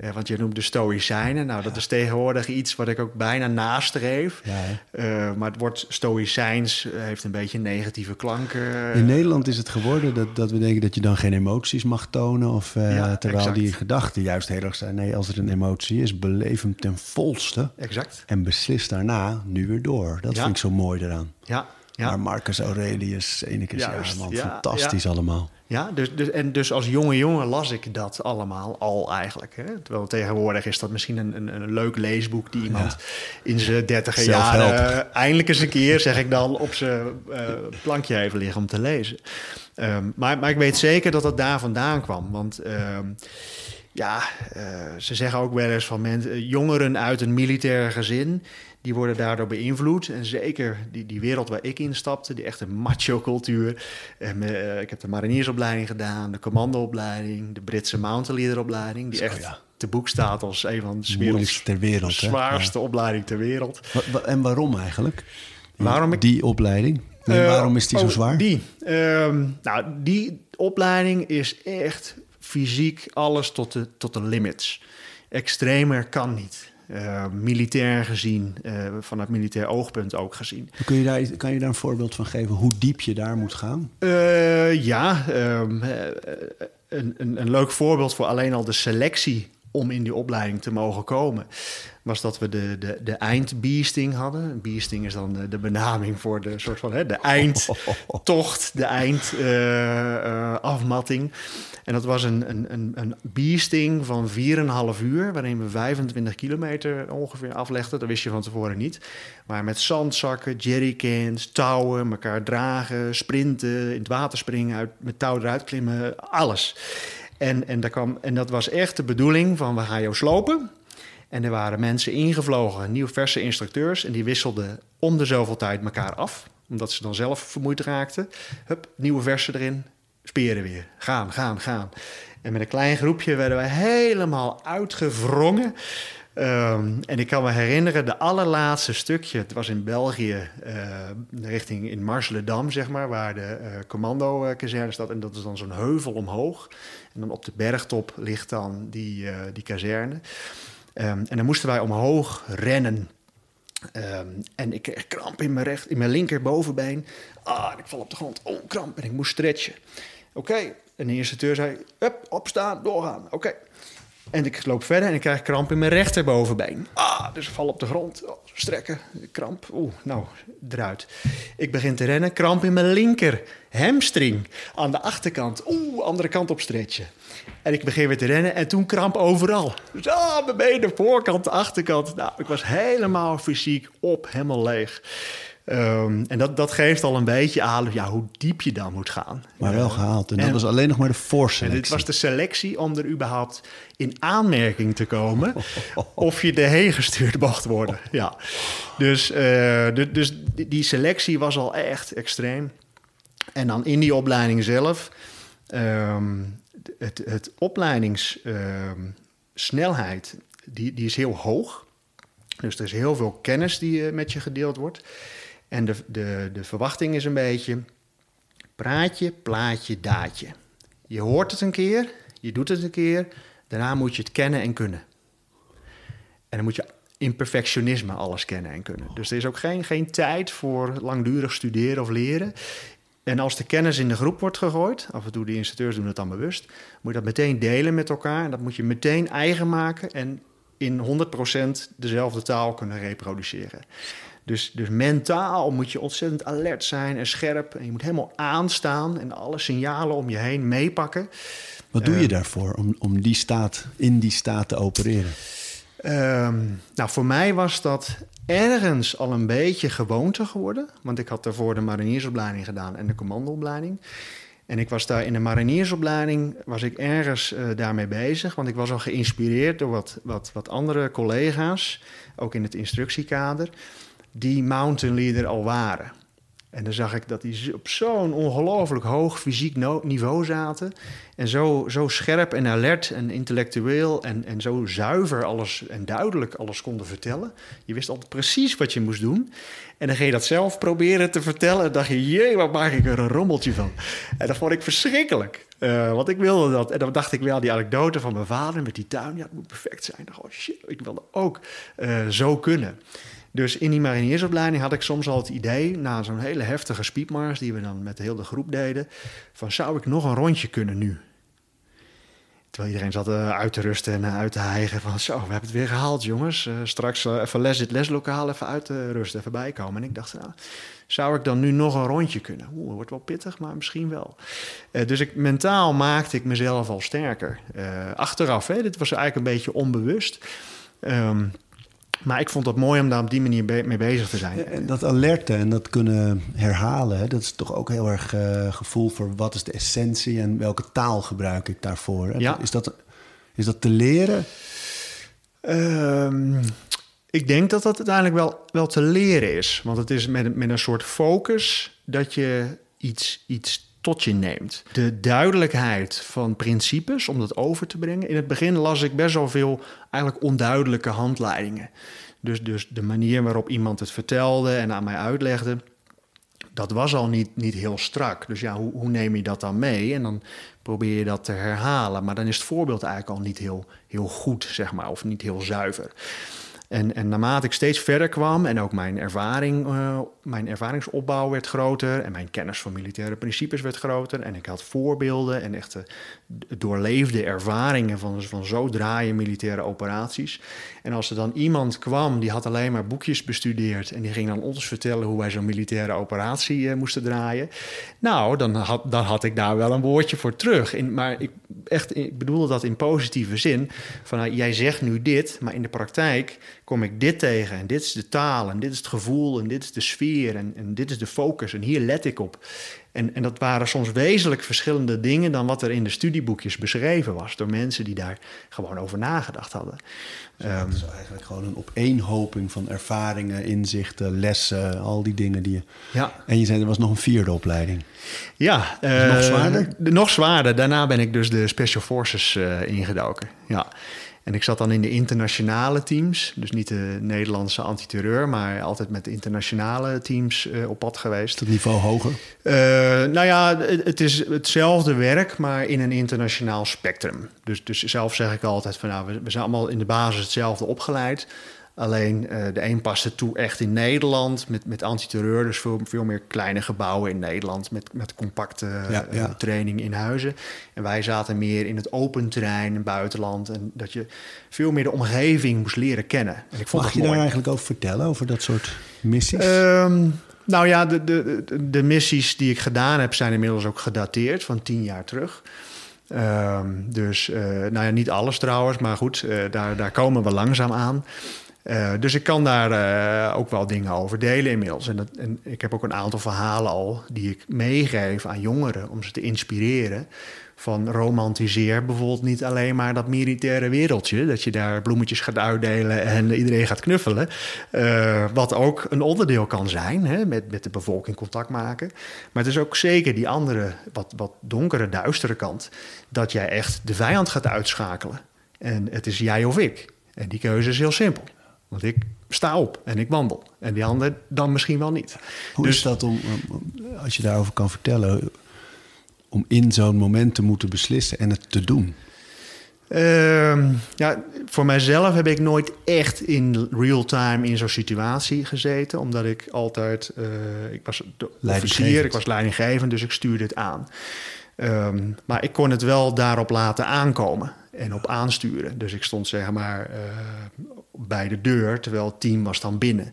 Uh, want je noemt de Stoïcijnen. Nou, dat is tegenwoordig iets wat ik ook bijna nastreef. Ja, maar het woord Stoïcijns heeft een beetje negatieve klanken. In Nederland is het geworden dat, dat we denken dat je dan geen emoties mag tonen. Of, uh, ja, terwijl exact. die gedachten juist heel erg zijn. Nee, als er een emotie is, beleef hem ten volste. Exact. En beslis daarna nu weer door. Dat vind ik zo mooi eraan. Ja. Ja. Maar Marcus Aurelius, ene keer ja, man, fantastisch allemaal. Ja, dus, dus, en dus als jonge jongen las ik dat allemaal al eigenlijk. Hè? Terwijl tegenwoordig is dat misschien een, een, een leuk leesboek die iemand in zijn dertiger jaren eindelijk eens een keer, zeg ik dan, op zijn uh, plankje heeft liggen om te lezen. Um, maar, maar ik weet zeker dat dat daar vandaan kwam. Want um, ja, uh, ze zeggen ook wel eens van mensen, jongeren uit een militair gezin, die worden daardoor beïnvloed. En zeker die, die wereld waar ik in stapte, die echte macho-cultuur. Uh, ik heb de mariniersopleiding gedaan, de commandoopleiding, de Britse mountainleaderopleiding, die echt ja. te boek staat als een van de werelds, ter wereld, zwaarste opleiding ter wereld. en waarom eigenlijk? Waarom ik... Die opleiding? En waarom is die zo oh, zwaar? Die, ehm, nou, die opleiding is echt fysiek alles tot de, tot de limits. Extremer kan niet. Uh, militair gezien, uh, vanuit militair oogpunt ook gezien. Kun je daar, kan je daar een voorbeeld van geven hoe diep je daar moet gaan? Uh, ja, um, een, een, een leuk voorbeeld voor alleen al de selectie om in die opleiding te mogen komen, was dat we de, de, de hadden. Beasting is dan de, benaming voor de soort van hè, de eindtocht, de eindafmatting. Uh, en dat was een, een, een, een beasting van 4,5 uur, waarin we 25 kilometer ongeveer aflegden. Dat wist je van tevoren niet. Maar met zandzakken, jerrycans, touwen, elkaar dragen, sprinten, in het water springen, met touw eruit klimmen, alles. En, en, daar kwam, en dat was echt de bedoeling van we gaan jou slopen. En er waren mensen ingevlogen, nieuwe verse instructeurs. En die wisselden om de zoveel tijd elkaar af. Omdat ze dan zelf vermoeid raakten. Hup, nieuwe versen erin. Speren weer. Gaan, gaan, gaan. En met een klein groepje werden wij helemaal uitgewrongen. Um, en ik kan me herinneren, de allerlaatste stukje, het was in België, uh, richting in Marsledam, zeg maar, waar de uh, commando-kazerne staat. En dat is dan zo'n heuvel omhoog. En dan op de bergtop ligt dan die, uh, die kazerne. Um, en dan moesten wij omhoog rennen. Um, en ik kreeg kramp in mijn, recht, in mijn linker bovenbeen. Ah, ik val op de grond. Oh, kramp. En ik moest stretchen. Oké. En de instructeur zei, up, opstaan, doorgaan. Oké. En ik loop verder en ik krijg kramp in mijn rechterbovenbeen. Ah, dus ik val op de grond. Oh, strekken, kramp. Oeh, nou, eruit. Ik begin te rennen, kramp in mijn linker hamstring. Aan de achterkant. Oeh, andere kant op stretchen. En ik begin weer te rennen en toen kramp overal. Dus ah, mijn benen, voorkant, achterkant. Nou, ik was helemaal fysiek op, helemaal leeg. Um, en dat, dat geeft al een beetje aan ja, hoe diep je dan moet gaan. Maar wel gehaald. En, en dat was alleen nog maar de voorselectie. Dit was de selectie om er überhaupt in aanmerking te komen... of je erheen gestuurd mocht worden. Ja. Dus, uh, dus die selectie was al echt extreem. En dan in die opleiding zelf... Um, het, het opleidingssnelheid, uh, die, die is heel hoog. Dus er is heel veel kennis die uh, met je gedeeld wordt. En de, de, de verwachting is een beetje praatje, plaatje, daadje. Je hoort het een keer, je doet het een keer, daarna moet je het kennen en kunnen. En dan moet je in perfectionisme alles kennen en kunnen. Dus er is ook geen, geen tijd voor langdurig studeren of leren. En als de kennis in de groep wordt gegooid, af en toe de instructeurs doen het dan bewust, moet je dat meteen delen met elkaar. En dat moet je meteen eigen maken en in 100% dezelfde taal kunnen reproduceren. Dus, dus mentaal moet je ontzettend alert zijn en scherp. En je moet helemaal aanstaan en alle signalen om je heen meepakken. Wat doe je uh, daarvoor om, om die staat, in die staat te opereren? Um, nou, voor mij was dat ergens al een beetje gewoonte geworden. Want ik had daarvoor de mariniersopleiding gedaan en de commandoopleiding. En ik was daar in de mariniersopleiding, was ik ergens uh, daarmee bezig. Want ik was al geïnspireerd door wat, wat, wat andere collega's, ook in het instructiekader die mountain leader al waren. En dan zag ik dat die op zo'n ongelooflijk hoog fysiek niveau zaten. En zo, zo scherp en alert en intellectueel en, en zo zuiver alles en duidelijk alles konden vertellen. Je wist altijd precies wat je moest doen. En dan ging je dat zelf proberen te vertellen. En dacht je, jee, wat maak ik er een rommeltje van. En dat vond ik verschrikkelijk. Uh, want ik wilde dat. En dan dacht ik wel, die anekdote van mijn vader met die tuin. Ja, het moet perfect zijn. Dan oh shit, ik wilde ook uh, zo kunnen. Dus in die mariniersopleiding had ik soms al het idee, na zo'n hele heftige spiepmars die we dan met de hele groep deden, van zou ik nog een rondje kunnen nu? Terwijl iedereen zat uh, uit te rusten en uh, uit te hijgen van zo, we hebben het weer gehaald jongens. Uh, straks even les het leslokaal, even uit te rusten, even bijkomen. En ik dacht, nou, zou ik dan nu nog een rondje kunnen? Oeh, wordt wel pittig, maar misschien wel. dus ik, mentaal maakte ik mezelf al sterker. achteraf, hè, dit was eigenlijk een beetje onbewust. Um, maar ik vond het mooi om daar op die manier mee bezig te zijn. En dat alerten en dat kunnen herhalen, dat is toch ook heel erg uh, gevoel voor wat is de essentie en welke taal gebruik ik daarvoor. Ja. Is, dat, Is dat te leren? Ehm, ik denk dat dat uiteindelijk wel, wel te leren is. Want het is met, met een soort focus dat je iets, iets tot je neemt. De duidelijkheid van principes om dat over te brengen. In het begin las ik best wel veel eigenlijk onduidelijke handleidingen. Dus, dus de manier waarop iemand het vertelde en aan mij uitlegde, dat was al niet, niet heel strak. Dus ja, hoe, hoe neem je dat dan mee? En dan probeer je dat te herhalen. Maar dan is het voorbeeld eigenlijk al niet heel, heel goed, zeg maar, of niet heel zuiver. En, en naarmate ik steeds verder kwam en ook mijn, ervaring, uh, mijn ervaringsopbouw werd groter en mijn kennis van militaire principes werd groter en ik had voorbeelden en echte doorleefde ervaringen van, van zo draaien militaire operaties. En als er dan iemand kwam die had alleen maar boekjes bestudeerd en die ging dan ons vertellen hoe wij zo'n militaire operatie uh, moesten draaien, nou, dan had, dan had ik daar wel een woordje voor terug. In, maar ik, echt, bedoelde dat in positieve zin. Van nou, jij zegt nu dit, maar in de praktijk kom ik dit tegen. En dit is de taal, en dit is het gevoel, en dit is de sfeer, en, en dit is de focus. En hier let ik op. En, en dat waren soms wezenlijk verschillende dingen dan wat er in de studieboekjes beschreven was. Door mensen die daar gewoon over nagedacht hadden. Dus het is eigenlijk gewoon een opeenhoping van ervaringen, inzichten, lessen, al die dingen die je. Ja. En je zei er was nog een vierde opleiding. Ja, uh, nog zwaarder? nog zwaarder. Daarna ben ik dus de Special Forces uh, ingedoken. Ja. En ik zat dan in de internationale teams. Dus niet de Nederlandse antiterreur, maar altijd met de internationale teams uh, op pad geweest. Het niveau hoger? Uh, nou ja, het, het, is hetzelfde werk, maar in een internationaal spectrum. Dus, dus zelf zeg ik altijd van nou, we, we zijn allemaal in de basis hetzelfde opgeleid. Alleen uh, de een paste toe echt in Nederland met, met antiterreur. Dus veel, veel meer kleine gebouwen in Nederland met, met compacte ja, ja. Uh, training in huizen. En wij zaten meer in het open terrein, in buitenland. En dat je veel meer de omgeving moest leren kennen. En ik vond Mag je mooi. daar eigenlijk over vertellen, over dat soort missies? Um, nou ja, de, de, de missies die ik gedaan heb zijn inmiddels ook gedateerd van tien jaar terug. Um, dus, uh, nou ja, niet alles trouwens, maar goed, daar, daar komen we langzaam aan. Uh, dus ik kan daar uh, ook wel dingen over delen inmiddels. En, dat, en, ik heb ook een aantal verhalen al die ik meegeef aan jongeren om ze te inspireren. Van romantiseer bijvoorbeeld niet alleen maar dat militaire wereldje. Dat je daar bloemetjes gaat uitdelen en iedereen gaat knuffelen. Uh, wat ook een onderdeel kan zijn, hè, met, met de bevolking contact maken. Maar het is ook zeker die andere, wat, wat donkere, duistere kant. Dat jij echt de vijand gaat uitschakelen. En het is jij of ik. En die keuze is heel simpel. Want ik sta op en ik wandel. En die ander dan misschien wel niet. Hoe dus, is dat om, als je daarover kan vertellen, om in zo'n moment te moeten beslissen en het te doen? Uh, ja, voor mijzelf heb ik nooit echt in real time in zo'n situatie gezeten. Omdat ik altijd, uh, ik was officier, ik was leidinggevend, dus ik stuurde het aan. Um, maar ik kon het wel daarop laten aankomen en op aansturen. Dus ik stond zeg maar uh, bij de deur, terwijl het team was dan binnen.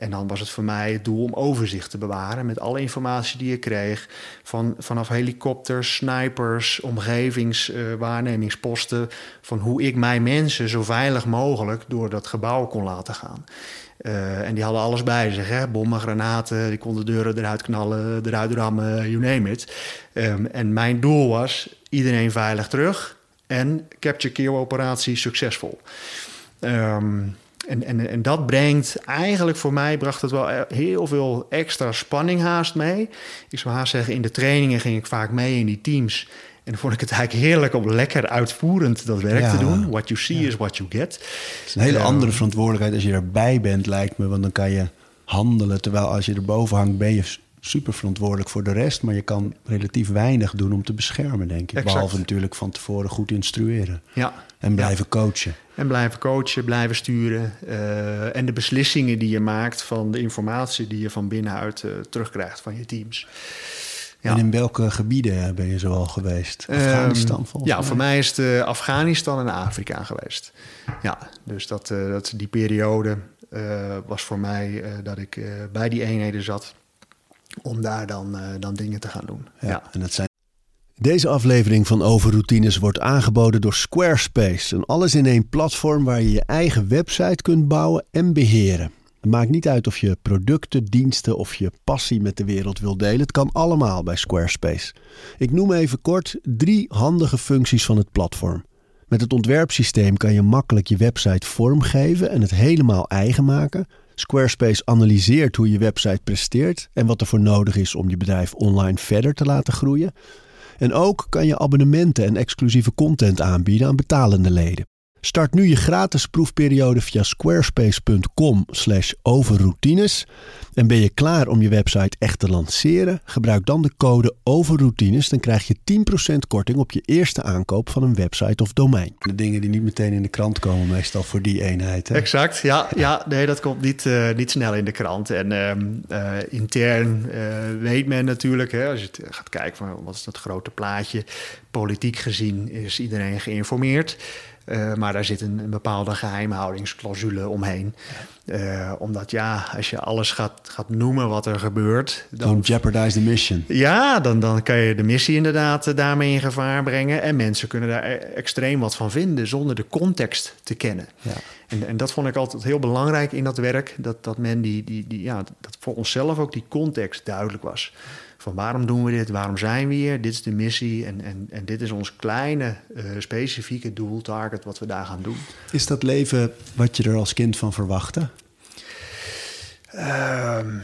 En dan was het voor mij het doel om overzicht te bewaren met alle informatie die ik kreeg. Van, vanaf helikopters, snipers, omgevingswaarnemingsposten. Uh, van hoe ik mijn mensen zo veilig mogelijk door dat gebouw kon laten gaan. Uh, en die hadden alles bij zich, hè? bommen, granaten, die konden deuren eruit knallen, eruit rammen, you name it. Um, en mijn doel was iedereen veilig terug en capture kill operatie succesvol. Um, en, en, en dat brengt eigenlijk voor mij, bracht het wel heel veel extra spanning haast mee. Ik zou haast zeggen, in de trainingen ging ik vaak mee in die teams. En vond ik het eigenlijk heerlijk om lekker uitvoerend dat werk ja, te doen. What you see ja. is what you get. Het is een hele um, andere verantwoordelijkheid als je erbij bent, lijkt me. Want dan kan je handelen. Terwijl als je erboven hangt, ben je super verantwoordelijk voor de rest. Maar je kan relatief weinig doen om te beschermen, denk ik. Exact. Behalve natuurlijk van tevoren goed instrueren. Ja. En blijven ja. coachen. En blijven coachen, blijven sturen. Uh, en de beslissingen die je maakt van de informatie die je van binnenuit uh, terugkrijgt van je teams. Ja. En in welke gebieden ben je zoal geweest? Afghanistan um, volgens Ja, mij? voor mij is het uh, Afghanistan en Afrika geweest. Ja, dus dat, dat, die periode was voor mij dat ik bij die eenheden zat om daar dan, uh, dan dingen te gaan doen. Ja. En zijn... Deze aflevering van Overroutines wordt aangeboden door Squarespace. Een alles-in-één platform waar je je eigen website kunt bouwen en beheren. Het maakt niet uit of je producten, diensten of je passie met de wereld wil delen. Het kan allemaal bij Squarespace. Ik noem even kort drie handige functies van het platform. Met het ontwerpsysteem kan je makkelijk je website vormgeven en het helemaal eigen maken. Squarespace analyseert hoe je website presteert en wat er voor nodig is om je bedrijf online verder te laten groeien. En ook kan je abonnementen en exclusieve content aanbieden aan betalende leden. Start nu je gratis proefperiode via squarespace.com/overroutines. En ben je klaar om je website echt te lanceren? Gebruik dan de code overroutines. Dan krijg je 10% korting op je eerste aankoop van een website of domein. De dingen die niet meteen in de krant komen, meestal voor die eenheid. Hè? Exact, ja, ja. Nee, dat komt niet, uh, niet snel in de krant. En uh, uh, intern weet men natuurlijk, hè, als je gaat kijken van wat is dat grote plaatje, politiek gezien is iedereen geïnformeerd. Uh, maar daar zit een, een, bepaalde geheimhoudingsclausule omheen. Uh, omdat ja, als je alles gaat, gaat noemen wat er gebeurt... Dan Don't jeopardize the mission. Ja, dan, dan kan je de missie inderdaad uh, daarmee in gevaar brengen. En mensen kunnen daar e extreem wat van vinden zonder de context te kennen. Ja. En, en dat vond ik altijd heel belangrijk in dat werk. Dat, dat men die, die, die, ja, dat voor onszelf ook die context duidelijk was van waarom doen we dit, waarom zijn we hier, dit is de missie en, en, en dit is ons kleine uh, specifieke doel, target wat we daar gaan doen. Is dat leven wat je er als kind van verwachtte? Um,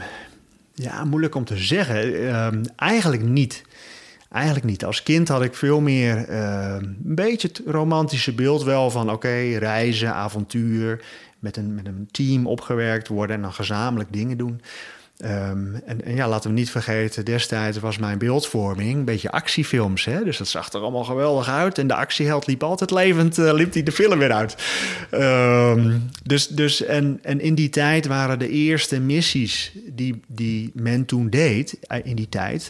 ja, moeilijk om te zeggen. Um, eigenlijk niet. Eigenlijk niet. Als kind had ik veel meer uh, een beetje het romantische beeld wel van oké, okay, reizen, avontuur, met een, met een team opgewerkt worden en dan gezamenlijk dingen doen. Um, en, ja, laten we niet vergeten, destijds was mijn beeldvorming een beetje actiefilms. Hè? Dus dat zag er allemaal geweldig uit. En de actieheld liep altijd levend, uh, liep hij de film weer uit. Um, dus, dus en, en in die tijd waren de eerste missies die, die men toen deed, eh, in die tijd,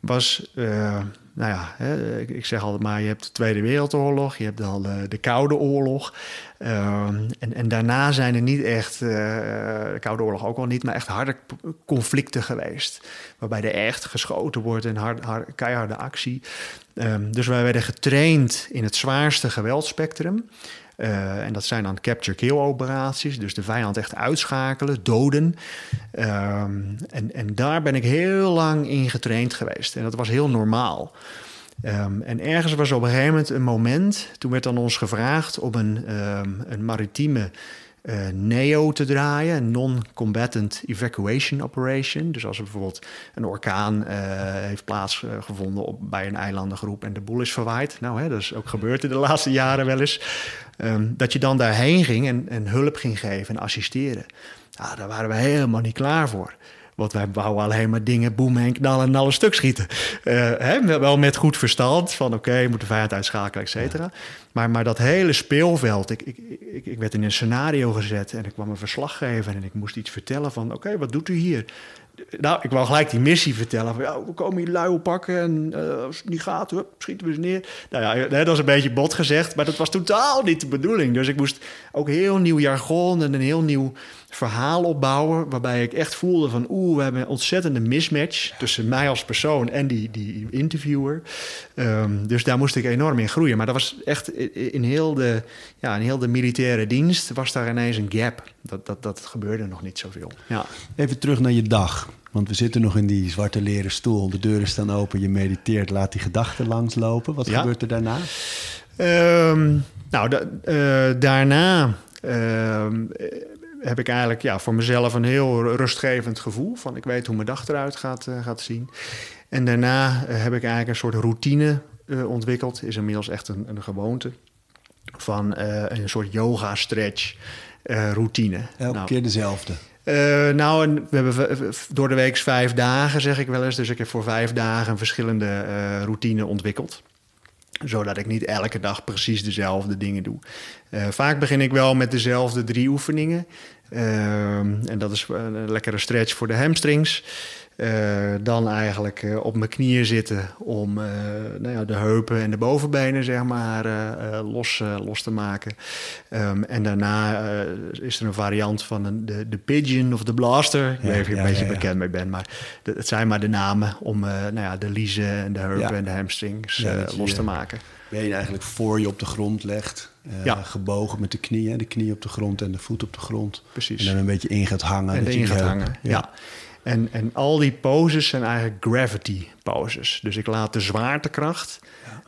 was... Uh, nou ja, hè, ik, zeg altijd maar, je hebt de Tweede Wereldoorlog, je hebt dan de, de Koude Oorlog. Um, en, en, daarna zijn er niet echt, uh, de Koude Oorlog ook al niet, maar echt harde conflicten geweest. Waarbij er echt geschoten wordt en hard, hard, keiharde actie. Um, dus wij werden getraind in het zwaarste geweldspectrum. Uh, en dat zijn dan capture-kill operaties, dus de vijand echt uitschakelen, doden. Um, en, en daar ben ik heel lang in getraind geweest. En dat was heel normaal. Um, en ergens was op een gegeven moment een moment, toen werd dan ons gevraagd om een, um, een maritieme uh, NEO te draaien, Non-Combatant Evacuation Operation. Dus als er bijvoorbeeld een orkaan uh, heeft plaatsgevonden op, bij een eilandengroep en de boel is verwaaid. Nou, hè, dat is ook gebeurd in de laatste jaren wel eens. Um, dat je dan daarheen ging en, en hulp ging geven en assisteren. Nou, daar waren we helemaal niet klaar voor. Want wij bouwen alleen maar dingen, boem en knallen en alle stuk schieten. Uh, hè, wel met goed verstand van oké, okay, moet de vijand uitschakelen, et cetera. Maar, maar dat hele speelveld, ik, ik, ik, ik, werd in een scenario gezet en ik kwam een verslaggever en ik moest iets vertellen van oké, okay, wat doet u hier? Nou, ik wou gelijk die missie vertellen. Van, ja, we komen hier lui pakken en uh, als het niet gaat, hup, schieten we ze neer. Nou ja, dat was een beetje bot gezegd, maar dat was totaal niet de bedoeling. Dus ik moest ook heel nieuw jargon en een heel nieuw verhaal opbouwen... waarbij ik echt voelde van... oeh, we hebben een ontzettende mismatch tussen mij als persoon en die, die interviewer. Um, dus daar moest ik enorm in groeien. Maar dat was echt in heel de, ja, in heel de militaire dienst... was daar ineens een gap. Dat, dat, dat gebeurde nog niet zoveel. Ja. Even terug naar je dag. Want we zitten nog in die zwarte leren stoel. De deuren staan open, je mediteert, laat die gedachten langslopen. Wat ja. gebeurt er daarna? Um, nou, da, uh, daarna uh, heb ik eigenlijk ja, voor mezelf een heel rustgevend gevoel. Van ik weet hoe mijn dag eruit gaat, uh, gaat zien. En daarna heb ik eigenlijk een soort routine ontwikkeld. Is inmiddels echt een, een gewoonte. Van een soort yoga-stretch routine. Elke nou, keer dezelfde. Uh, nou, we hebben door de week vijf dagen, zeg ik wel eens. Dus ik heb voor vijf dagen een verschillende uh, routine ontwikkeld. Zodat ik niet elke dag precies dezelfde dingen doe. Uh, vaak begin ik wel met dezelfde drie oefeningen. en dat is een lekkere stretch voor de hamstrings. Uh, dan eigenlijk uh, op mijn knieën zitten om uh, nou ja, de heupen en de bovenbenen zeg maar los, los te maken. Um, en daarna is er een variant van een, de, de pigeon of de blaster. Ik weet niet of je ja, een beetje ja, bekend mee bent, maar de, het zijn maar de namen om nou ja, de liezen en de heupen en de hamstrings los te maken. Ben je eigenlijk voor je op de grond legt, gebogen met de knieën, de knie op de grond en de voet op de grond. Precies. En dan een beetje in gaat hangen. En dat in gaat hangen, ja. En, en al die poses zijn eigenlijk gravity poses. Dus ik laat de zwaartekracht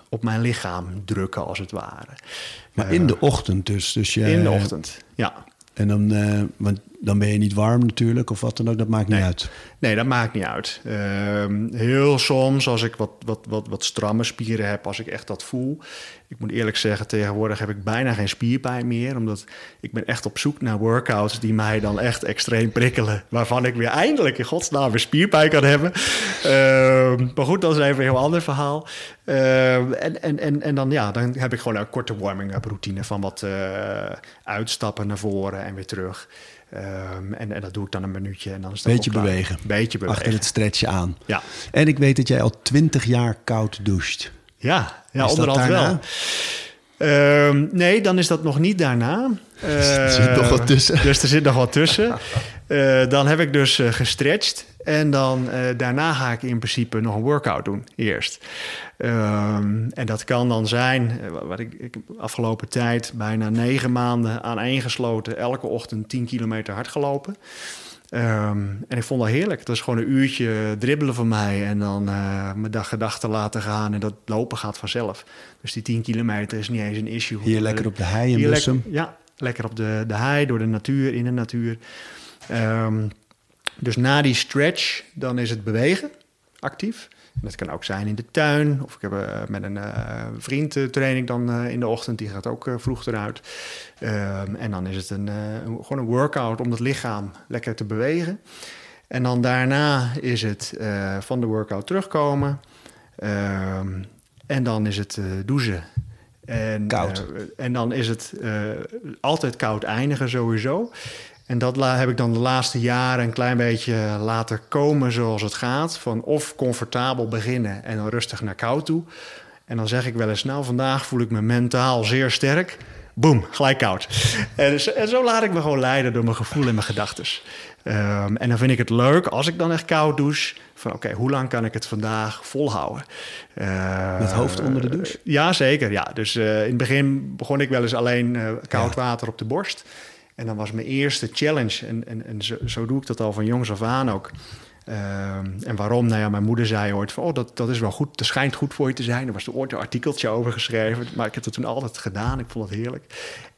op mijn lichaam drukken, als het ware. Maar in de ochtend dus. dus In de ochtend, ja. En dan, eh, want dan ben je niet warm natuurlijk, of wat dan ook, dat maakt niet uit. Nee, dat maakt niet uit. Ehm, heel soms, als ik wat, wat, wat, wat stramme spieren heb, als ik echt dat voel. Ik moet eerlijk zeggen, tegenwoordig heb ik bijna geen spierpijn meer. Omdat ik ben echt op zoek naar workouts die mij dan echt extreem prikkelen. Waarvan ik weer eindelijk in godsnaam weer spierpijn kan hebben. Ehm, maar goed, dat is even een heel ander verhaal. Ehm, en, en, en, en dan, ja, dan heb ik gewoon een korte warming-up routine van wat eh, uitstappen naar voren en weer terug. Ehm, en, en dat doe ik dan een minuutje en dan is het Beetje bewegen. Beetje bewegen. Achter het stretchen aan. Ja, En ik weet dat jij al twintig jaar koud doucht. ja, ja dat onderhand wel. Ehm, nee, dan is dat nog niet daarna. [laughs] er zit nog wat Eh, tussen. [laughs] Dus er zit nog wat tussen. Eh, dan heb ik dus eh, gestretched. En dan eh, daarna ga ik in principe nog een workout doen eerst. Ehm, en dat kan dan zijn, eh, wat ik, ik afgelopen tijd bijna negen maanden aaneengesloten, elke ochtend 10 kilometer hard gelopen. Ehm, en ik vond dat heerlijk. Het was gewoon een uurtje dribbelen van mij en dan eh, mijn dag gedachten laten gaan. En dat lopen gaat vanzelf. Dus die 10 kilometer is niet eens een issue. Hier lekker op de hei in Bussum. ja, lekker op de, de hei, door de natuur, in de natuur. Ehm, dus na die stretch, dan is het bewegen, actief. Dat kan ook zijn in de tuin. Of ik heb eh, met een eh, vriend eh, train ik dan eh, in de ochtend. Die gaat ook vroeg eruit. Ehm, en dan is het een, gewoon een workout om het lichaam lekker te bewegen. En dan daarna is het van de workout terugkomen. Ehm, en dan is het douchen. En, Koud. en dan is het altijd koud eindigen sowieso. En dat heb ik dan de laatste jaren een klein beetje laten komen zoals het gaat. Van of comfortabel beginnen en dan rustig naar koud toe. En dan zeg ik wel eens, nou vandaag voel ik me mentaal zeer sterk. Boom, gelijk koud. En zo, en zo laat ik me gewoon leiden door mijn gevoel en mijn gedachten. Ehm, en dan vind ik het leuk als ik dan echt koud douche. Van oké, hoe lang kan ik het vandaag volhouden? Eh, Met hoofd onder de douche? ja, zeker. Ja. Dus eh, in het begin begon ik wel eens alleen eh, koud water op de borst. En dan was mijn eerste challenge. En, en, en zo, zo doe ik dat al van jongs af aan ook. Ehm, en waarom? Nou ja, mijn moeder zei ooit van... oh, dat, dat is wel goed, dat schijnt goed voor je te zijn. Er was er ooit een artikeltje over geschreven. Maar ik heb het toen altijd gedaan. Ik vond het heerlijk.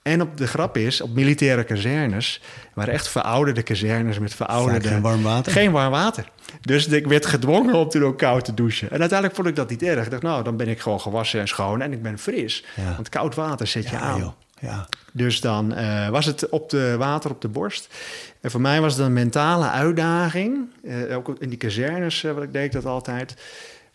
En op de grap is, op militaire kazernes... waren echt verouderde kazernes met verouderde... Vaak geen warm water? Geen warm water. Dus ik werd gedwongen om toen ook koud te douchen. En uiteindelijk vond ik dat niet erg. Ik dacht, nou, dan ben ik gewoon gewassen en schoon en ik ben fris. Ja. Want koud water zet je Ja, aan. joh. Ja. Dus dan eh, was het op de water op de borst. En voor mij was het een mentale uitdaging. eh, ook in die kazernes, eh, wat ik deed dat altijd.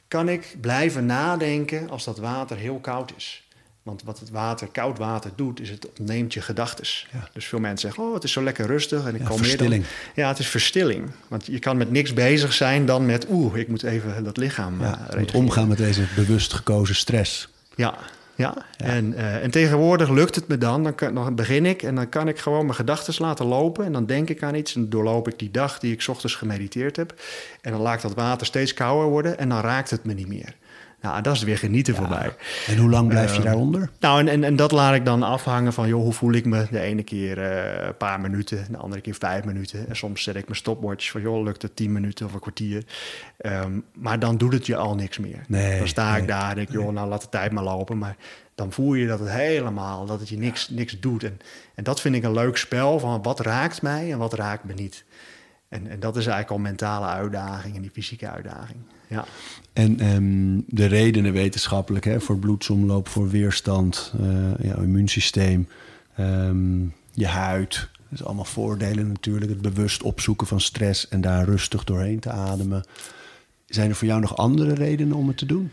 Kan ik blijven nadenken als dat water heel koud is? Want wat het water, koud water doet, is het ontneemt je gedachten. Ja. Dus veel mensen zeggen, oh, het is zo lekker rustig. En ik Ja, dan. verstilling. Ja, het is verstilling. Want je kan met niks bezig zijn dan met, oeh, ik moet even dat lichaam Ja, reageren. omgaan met deze bewust gekozen stress. Ja, ja. En, eh, en tegenwoordig lukt het me dan. Dan, kan, dan begin ik en dan kan ik gewoon mijn gedachten laten lopen. En dan denk ik aan iets en doorloop ik die dag die ik 's ochtends gemediteerd heb. En dan laat ik dat water steeds kouder worden en dan raakt het me niet meer. Nou, dat is weer genieten voor mij. En hoe lang blijf je Ehm, daaronder? Nou, en, en, en dat laat ik dan afhangen van, joh, hoe voel ik me? De ene keer eh, een paar minuten, de andere keer vijf minuten. En soms zet ik mijn stopwatch van, joh, lukt het tien minuten of een kwartier. Ehm, maar dan doet het je al niks meer. Nee, dan sta ik daar en denk, joh, nou laat de tijd maar lopen. Maar dan voel je dat het helemaal, dat het je niks, niks doet. En, en dat vind ik een leuk spel van, wat raakt mij en wat raakt me niet? En, en dat is eigenlijk al mentale uitdaging en die fysieke uitdaging. Ja. En ehm, de redenen wetenschappelijk hè, voor bloedsomloop, voor weerstand, eh, immuunsysteem, ehm, je huid. Dat is allemaal voordelen natuurlijk. Het bewust opzoeken van stress en daar rustig doorheen te ademen. Zijn er voor jou nog andere redenen om het te doen?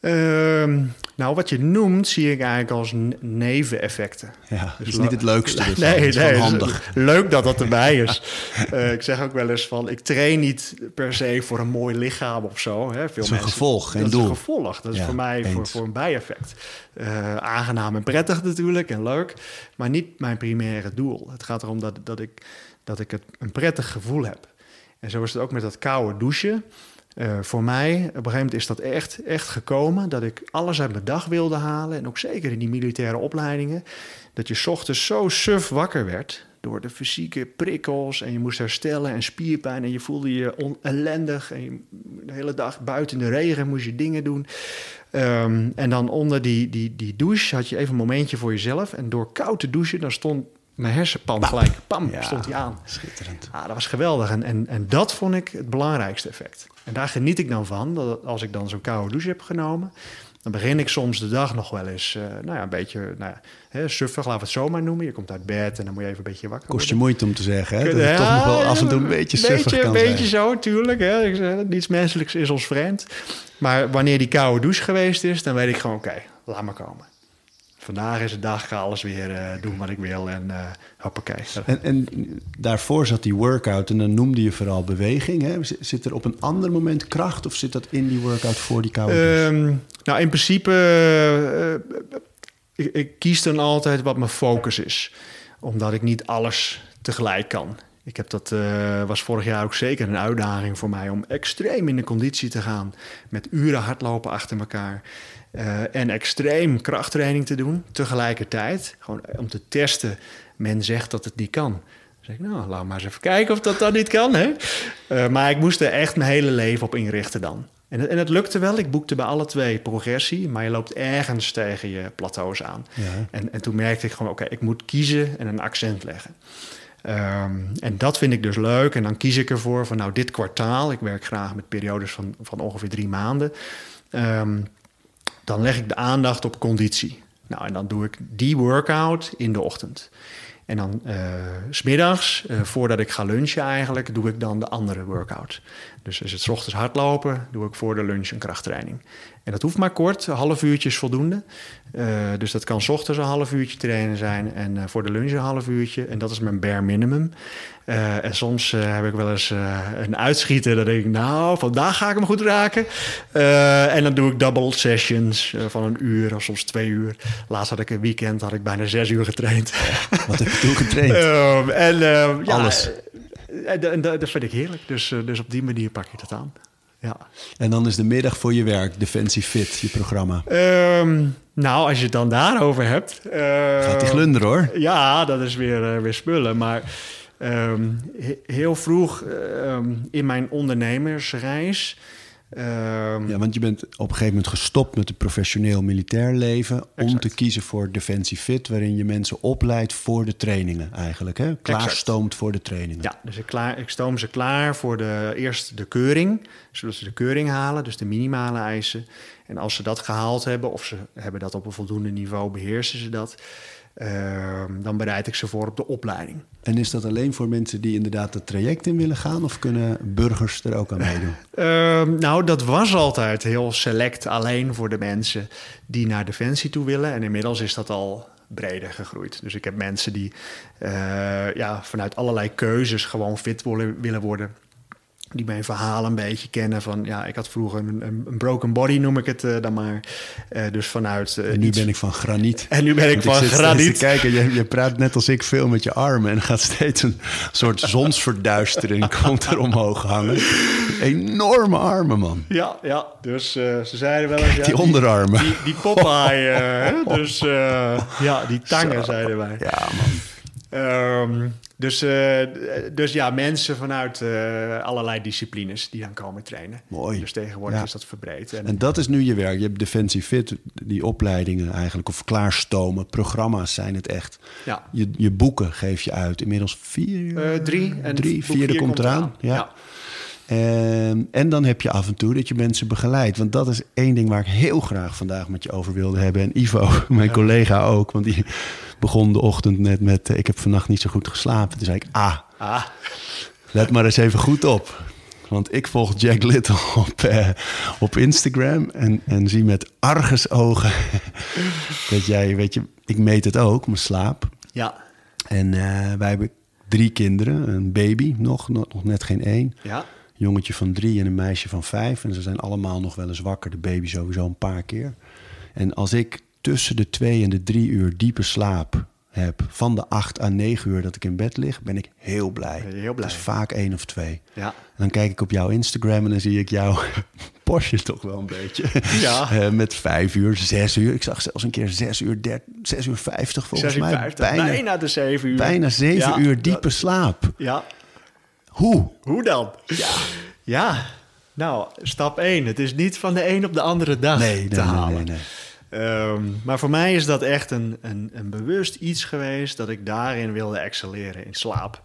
Ehm, nou, wat je noemt, zie ik eigenlijk als neveneffecten. Ja, dat is Dus niet het leukste. Dus nee, dat is nee, is handig. Leuk dat dat erbij is. [laughs] Eh, ik zeg ook wel eens van, ik train niet per se voor een mooi lichaam of zo. Hè. Veel is een gevolg, dat doel. is een gevolg. Dat is Ja, voor mij voor, voor een bijeffect. Eh, aangenaam en prettig natuurlijk en leuk, maar niet mijn primaire doel. Het gaat erom dat, dat, ik, dat ik het een prettig gevoel heb. En zo is het ook met dat koude douchen. Eh, voor mij, op een gegeven moment is dat echt, echt gekomen... dat ik alles uit mijn dag wilde halen. En ook zeker in die militaire opleidingen. Dat je 's ochtends zo suf wakker werd... door de fysieke prikkels en je moest herstellen en spierpijn en je voelde je on- ellendig en je, de hele dag buiten in de regen moest je dingen doen. Ehm, en dan onder die, die, die douche had je even een momentje voor jezelf en door koud te douchen, dan stond mijn hersenpan gelijk, pam, Ja. stond hij aan. Schitterend. Ah, dat was geweldig. En, en, en dat vond ik het belangrijkste effect. En daar geniet ik dan van. Dat als ik dan zo'n koude douche heb genomen... dan begin ik soms de dag nog wel eens... eh, nou ja, een beetje nou ja, hè, suffig, laten we het zo maar noemen. Je komt uit bed en dan moet je even een beetje wakker Kost je worden. moeite om te zeggen, hè? Dat het toch nog wel af en toe een beetje suffig beetje, kan beetje zijn. zo, tuurlijk. Hè. Ik zeg, niets menselijks is ons vreemd. Maar wanneer die koude douche geweest is... dan weet ik gewoon, oké, laat maar komen. Vandaag is de dag, ga alles weer eh, doen wat ik wil en uh, hoppakee. En, en daarvoor zat die workout en dan noemde je vooral beweging. Hè? Zit er op een ander moment kracht of zit dat in die workout voor die koude? Ehm, nou, in principe, eh, ik, ik kies dan altijd wat mijn focus is. Omdat ik niet alles tegelijk kan. Ik heb dat, was vorig jaar ook zeker een uitdaging voor mij om extreem in de conditie te gaan. Met uren hardlopen achter elkaar. Eh, en extreem krachttraining te doen tegelijkertijd. Gewoon om te testen. Men zegt dat het niet kan. Dan zeg ik, nou, laat maar eens even kijken of dat dan niet kan. Hè? Uh, maar ik moest er echt mijn hele leven op inrichten dan. En en het lukte wel. Ik boekte bij alle twee progressie. Maar je loopt ergens tegen je plateaus aan. Ja. En, en toen merkte ik gewoon, oké, ik moet kiezen en een accent leggen. Um, en dat vind ik dus leuk. En dan kies ik ervoor van, nou, dit kwartaal... ik werk graag met periodes van, van ongeveer drie maanden... Um, dan leg ik de aandacht op conditie. Nou, en dan doe ik die workout in de ochtend. En dan uh, smiddags, uh, voordat ik ga lunchen eigenlijk, doe ik dan de andere workout. Dus is het 's ochtends hardlopen, doe ik voor de lunch een krachttraining. En dat hoeft maar kort, een half uurtje is voldoende. Uh, dus dat kan 's ochtends een half uurtje trainen zijn en voor de lunch een half uurtje. En dat is mijn bare minimum. Uh, en soms heb ik wel eens een uitschieter. Dan denk ik, nou, vandaag ga ik hem goed raken. en dan doe ik double sessions van een uur of soms twee uur. Laatst had ik een weekend, had ik bijna zes uur getraind. Wat heb je toen getraind? [laughs] Ehm, en, ja, Alles. En, en, dat vind ik heerlijk. Dus, dus op die manier pak ik dat aan. Ja. En dan is de middag voor je werk, Defensie Fit, je programma. Um, nou, als je het dan daarover hebt. Gaat die glunder hoor. Ja, dat is weer, weer spullen. Maar Um, he heel vroeg um, in mijn ondernemersreis. Um, ja, want je bent op een gegeven moment gestopt met het professioneel militair leven exact. om te kiezen voor Defensie Fit, waarin je mensen opleidt voor de trainingen eigenlijk. Hè? Klaarstoomt voor de trainingen. Ja, dus ik, klaar, ik stoom ze klaar voor de, eerst de keuring, zodat ze de keuring halen, dus de minimale eisen. En als ze dat gehaald hebben, of ze hebben dat op een voldoende niveau, beheersen ze dat. Uh, dan bereid ik ze voor op de opleiding. En is dat alleen voor mensen die inderdaad het traject in willen gaan, of kunnen burgers er ook aan meedoen? Uh, [laughs] nou, dat was altijd heel select alleen voor de mensen die naar Defensie toe willen. En inmiddels is dat al breder gegroeid. Dus ik heb mensen die uh, ja, vanuit allerlei keuzes gewoon fit willen, willen worden die mijn verhaal een beetje kennen. Van ja, ik had vroeger een, een broken body, noem ik het uh, dan maar. Uh, dus vanuit. Uh, en nu iets... ben ik van graniet. En nu ben ik Want van ik graniet. Kijken, je, je, praat net als ik veel met je armen en gaat steeds een soort [laughs] zonsverduistering komt er omhoog hangen. Enorme armen, man. Ja, ja. Dus ze zeiden wel eens. Ja, die onderarmen. Die, die, die Popeye. dus ja, die tangen Zo. zeiden wij. Ja, man. Um, dus, uh, dus ja, mensen vanuit uh, allerlei disciplines die dan komen trainen. Mooi. Dus tegenwoordig Ja. is dat verbreed. En, En dat is nu je werk. Je hebt Defensie Fit, die opleidingen eigenlijk, of klaarstomen. Programma's zijn het echt. ja, Je, je boeken geef je uit. Inmiddels vier? uh, drie. En drie, vierde vier komt eraan. Ja. ja. En, en dan heb je af en toe dat je mensen begeleidt. Want dat is één ding waar ik heel graag vandaag met je over wilde hebben. En Ivo, [laughs] mijn collega ook. Want die begon de ochtend net met... eh, ik heb vannacht niet zo goed geslapen. Toen zei ik, ah, Ah, let maar eens even goed op. Want ik volg Jack Little [laughs] op, eh, op Instagram en, en zie met argusogen [laughs] dat jij, weet je, ik meet het ook, mijn slaap. ja, En eh, wij hebben drie kinderen, een baby, nog, nog, nog net geen één. ja. Jongetje van drie en een meisje van vijf. En ze zijn allemaal nog wel eens wakker, de baby sowieso een paar keer. En als ik tussen de twee en de drie uur diepe slaap heb van de 8 à 9 uur dat ik in bed lig, ben ik heel blij. Heel blij. Is vaak één of twee. Ja. En dan kijk ik op jouw Instagram en dan zie ik jouw [laughs] Porsche toch wel een beetje. Ja. [laughs] Eh, met vijf uur, zes uur. Ik zag zelfs een keer zes uur, der, zes uur vijftig volgens mij. 56, bijna, Bijna, de 7 uur. bijna zeven Ja, uur diepe dat- slaap. Ja, Hoe? hoe dan? Ja. Ja, nou, stap 1. Het is niet van de een op de andere dag Nee, nee, te nee, halen. nee, Ehm, maar voor mij is dat echt een, een, een bewust iets geweest dat ik daarin wilde excelleren in slaap.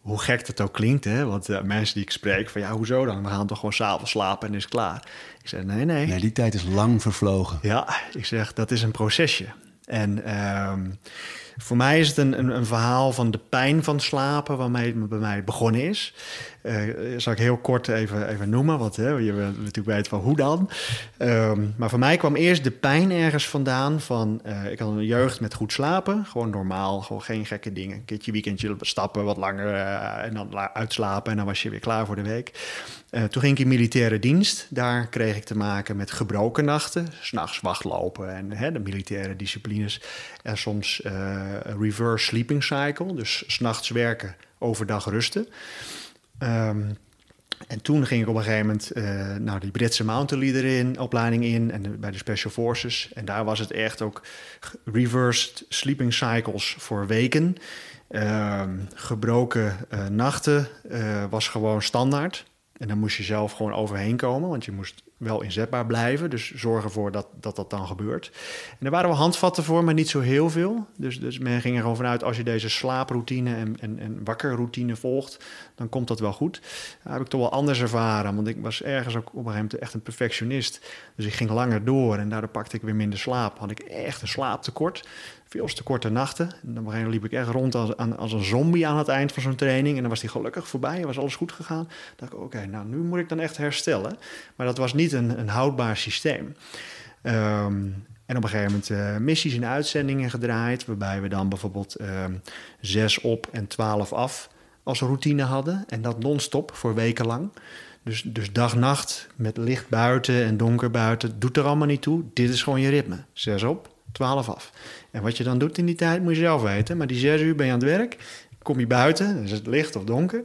Hoe gek dat ook klinkt, hè? Want eh, mensen die ik spreek van ja, hoezo dan? We gaan toch gewoon s'avonds slapen en is klaar. Ik zeg nee, nee. Nee, die tijd is lang vervlogen. Ja, ik zeg dat is een procesje. En ehm, voor mij is het een, een, een verhaal van de pijn van slapen, waarmee het bij mij begonnen is. Eh zal ik heel kort even, even noemen, want hè, je wilt natuurlijk weten van hoe dan. Ehm, maar voor mij kwam eerst de pijn ergens vandaan van... eh, ik had een jeugd met goed slapen, gewoon normaal, gewoon geen gekke dingen. Een keertje weekendje stappen, wat langer eh, en dan la- uitslapen en dan was je weer klaar voor de week. Toen ging ik in militaire dienst. Daar kreeg ik te maken met gebroken nachten. S'nachts wachtlopen en hè, de militaire disciplines. En soms reverse sleeping cycle. Dus s'nachts werken, overdag rusten. Ehm, en toen ging ik op een gegeven moment eh nou, die Britse Mountain Leader in, opleiding in en bij de Special Forces. En daar was het echt ook reversed sleeping cycles voor weken. Ehm, gebroken eh, nachten eh, was gewoon standaard. En dan moest je zelf gewoon overheen komen, want je moest wel inzetbaar blijven. Dus zorg ervoor dat dat, dat dan gebeurt. En er waren wel handvatten voor, maar niet zo heel veel. Dus, dus men ging er gewoon vanuit, als je deze slaaproutine en, en, en wakkerroutine volgt, dan komt dat wel goed. Dat heb ik toch wel anders ervaren, want ik was ergens ook op een gegeven moment echt een perfectionist. Dus ik ging langer door en daardoor pakte ik weer minder slaap. Had ik echt een slaaptekort. Veel te korte nachten. En op liep ik echt rond als, als een zombie aan het eind van zo'n training. En dan was die gelukkig voorbij. en was alles goed gegaan. Dan dacht ik, oké, nou nu moet ik dan echt herstellen. Maar dat was niet een, een houdbaar systeem. Ehm, en op een gegeven moment eh, missies en uitzendingen gedraaid. Waarbij we dan bijvoorbeeld ehm zes op en twaalf af als routine hadden. En dat non-stop voor weken lang. Dus, dus dag-nacht met licht buiten en donker buiten. Doet er allemaal niet toe. Dit is gewoon je ritme. Zes op, twaalf af. En wat je dan doet in die tijd moet je zelf weten. Maar die zes uur ben je aan het werk. Kom je buiten, dan is het licht of donker.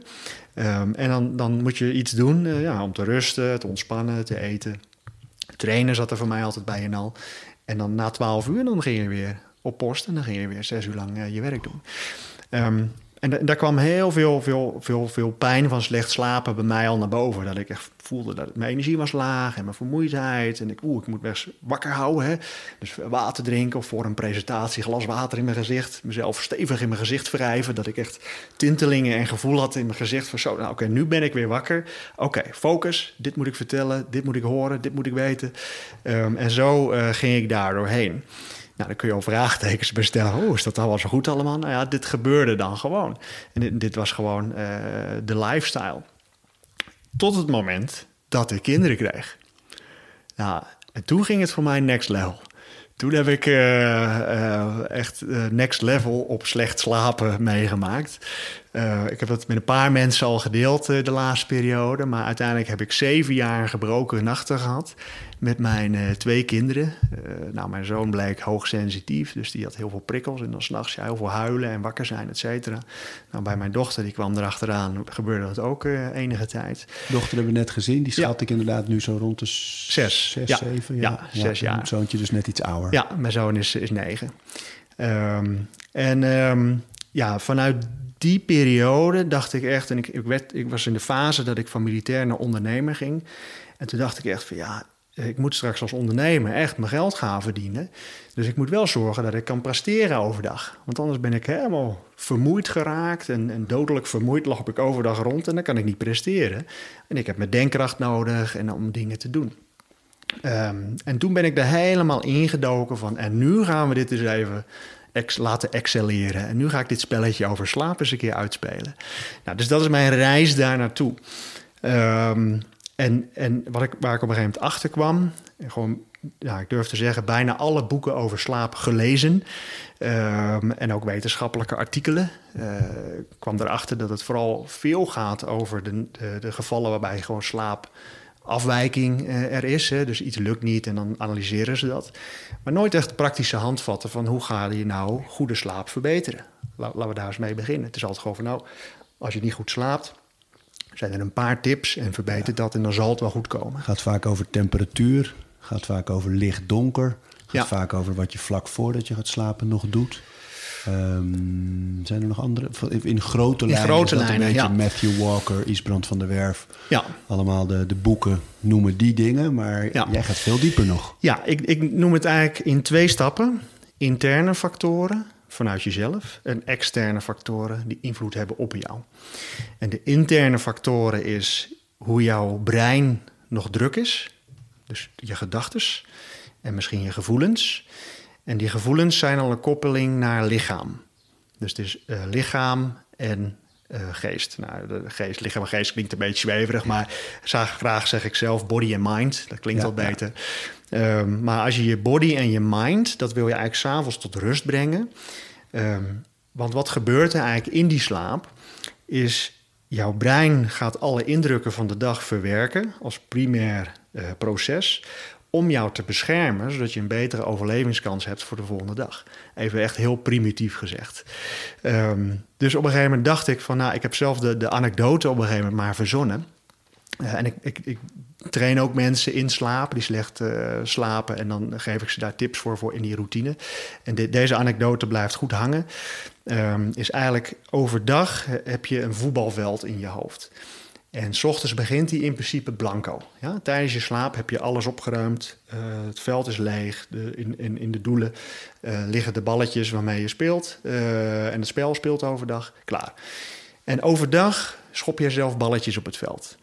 Ehm, en dan, dan moet je iets doen eh, ja, om te rusten, te ontspannen, te eten. Trainen zat er voor mij altijd bij en al. En dan na twaalf uur, dan ging je weer op post en dan ging je weer zes uur lang eh, je werk doen. Ehm, en da- daar kwam heel veel, veel, veel, veel pijn van slecht slapen bij mij al naar boven. Dat ik echt voelde dat mijn energie was laag en mijn vermoeidheid. En ik, oeh, ik moet best wakker houden. Hè? Dus water drinken of voor een presentatie glas water in mijn gezicht. Mezelf stevig in mijn gezicht wrijven. Dat ik echt tintelingen en gevoel had in mijn gezicht. Van zo, nou oké, nu ben ik weer wakker. Oké, focus. Dit moet ik vertellen. Dit moet ik horen. Dit moet ik weten. Ehm, en zo eh, ging ik daar doorheen. Dan kun je al vraagtekens bestellen. Oh, is dat al wel zo goed allemaal? Nou ja, dit gebeurde dan gewoon. En dit, was gewoon eh, de lifestyle. Tot het moment dat ik kinderen kreeg. Nou, en toen ging het voor mij next level. Toen heb ik eh, eh, echt eh, next level op slecht slapen meegemaakt. Ik heb dat met een paar mensen al gedeeld de laatste periode. Maar uiteindelijk heb ik zeven jaar gebroken nachten gehad met mijn eh, twee kinderen. Eh, nou, mijn zoon bleek hoogsensitief, dus die had heel veel prikkels. En dan s'nachts ja, heel veel huilen en wakker zijn, et cetera. Nou, bij mijn dochter, die kwam erachteraan, gebeurde dat ook eh, enige tijd. Dochter hebben we net gezien. Die Ja. schat ik inderdaad nu zo rond de Zes. zes Ja. zeven. Ja, zes jaar. Mijn zoontje dus net iets ouder. Ja, mijn zoon is, is negen. Ehm, en ehm, ja, vanuit die periode dacht ik echt... en ik, ik, werd, ik was in de fase dat ik van militair naar ondernemer ging. En toen dacht ik echt van ja, ik moet straks als ondernemer echt mijn geld gaan verdienen. Dus ik moet wel zorgen dat ik kan presteren overdag. Want anders ben ik helemaal vermoeid geraakt en, en dodelijk vermoeid loop ik overdag rond en dan kan ik niet presteren. En ik heb mijn denkkracht nodig en om dingen te doen. Ehm, en toen ben ik er helemaal ingedoken van... en nu gaan we dit eens even ex- laten excelleren. En nu ga ik dit spelletje over slaap eens een keer uitspelen. Nou, dus dat is mijn reis daar naartoe. Ehm, en en wat ik, waar ik op een gegeven moment achter kwam... gewoon, ja, ik durf te zeggen... bijna alle boeken over slaap gelezen... Ehm, en ook wetenschappelijke artikelen. Ik kwam erachter dat het vooral veel gaat over de, de, gevallen waarbij gewoon slaap afwijking eh, er is. Dus iets lukt niet en dan analyseren ze dat. Maar nooit echt praktische handvatten van hoe ga je nou goede slaap verbeteren. laten we daar eens mee beginnen. Het is altijd gewoon van nou, als je niet goed slaapt, zijn er een paar tips en verbeter dat en dan zal het wel goed komen. Gaat vaak over temperatuur, gaat vaak over licht-donker, gaat vaak over wat je vlak voordat je gaat slapen nog doet. Um, zijn er nog andere? In grote lijnen. In grote lijnen, een beetje Matthew Walker, Isbrand van der Werf. Ja. Allemaal de, de boeken noemen die dingen, maar jij gaat veel dieper nog. Ja, ik, ik noem het eigenlijk in twee stappen. Interne factoren vanuit jezelf en externe factoren die invloed hebben op jou. En de interne factoren is hoe jouw brein nog druk is, dus je gedachtes en misschien je gevoelens. En die gevoelens zijn al een koppeling naar lichaam. Dus het is uh, lichaam en uh, geest. Nou, de geest, lichaam en geest klinkt een beetje zweverig, maar graag zeg ik zelf body en mind. Dat klinkt al beter. Um, maar als je je body en je mind, dat wil je eigenlijk s'avonds tot rust brengen. Um, want wat gebeurt er eigenlijk in die slaap, is jouw brein gaat alle indrukken van de dag verwerken als primair uh, proces om jou te beschermen, zodat je een betere overlevingskans hebt voor de volgende dag. Even echt heel primitief gezegd. Um, dus op een gegeven moment dacht ik van, nou, ik heb zelf de, de anekdote op een gegeven moment maar verzonnen. Uh, en ik, ik, ik, train ook mensen in slaap, die slecht uh, slapen. En dan geef ik ze daar tips voor, voor in die routine. En de, deze anekdote blijft goed hangen. Um, is eigenlijk overdag heb je een voetbalveld in je hoofd. En s ochtends begint hij in principe blanco. Ja? Tijdens je slaap heb je alles opgeruimd. Uh, het veld is leeg. De, in, in, in de doelen uh, liggen de balletjes waarmee je speelt. Uh, en het spel speelt overdag. Klaar. En overdag schop je zelf balletjes op het veld.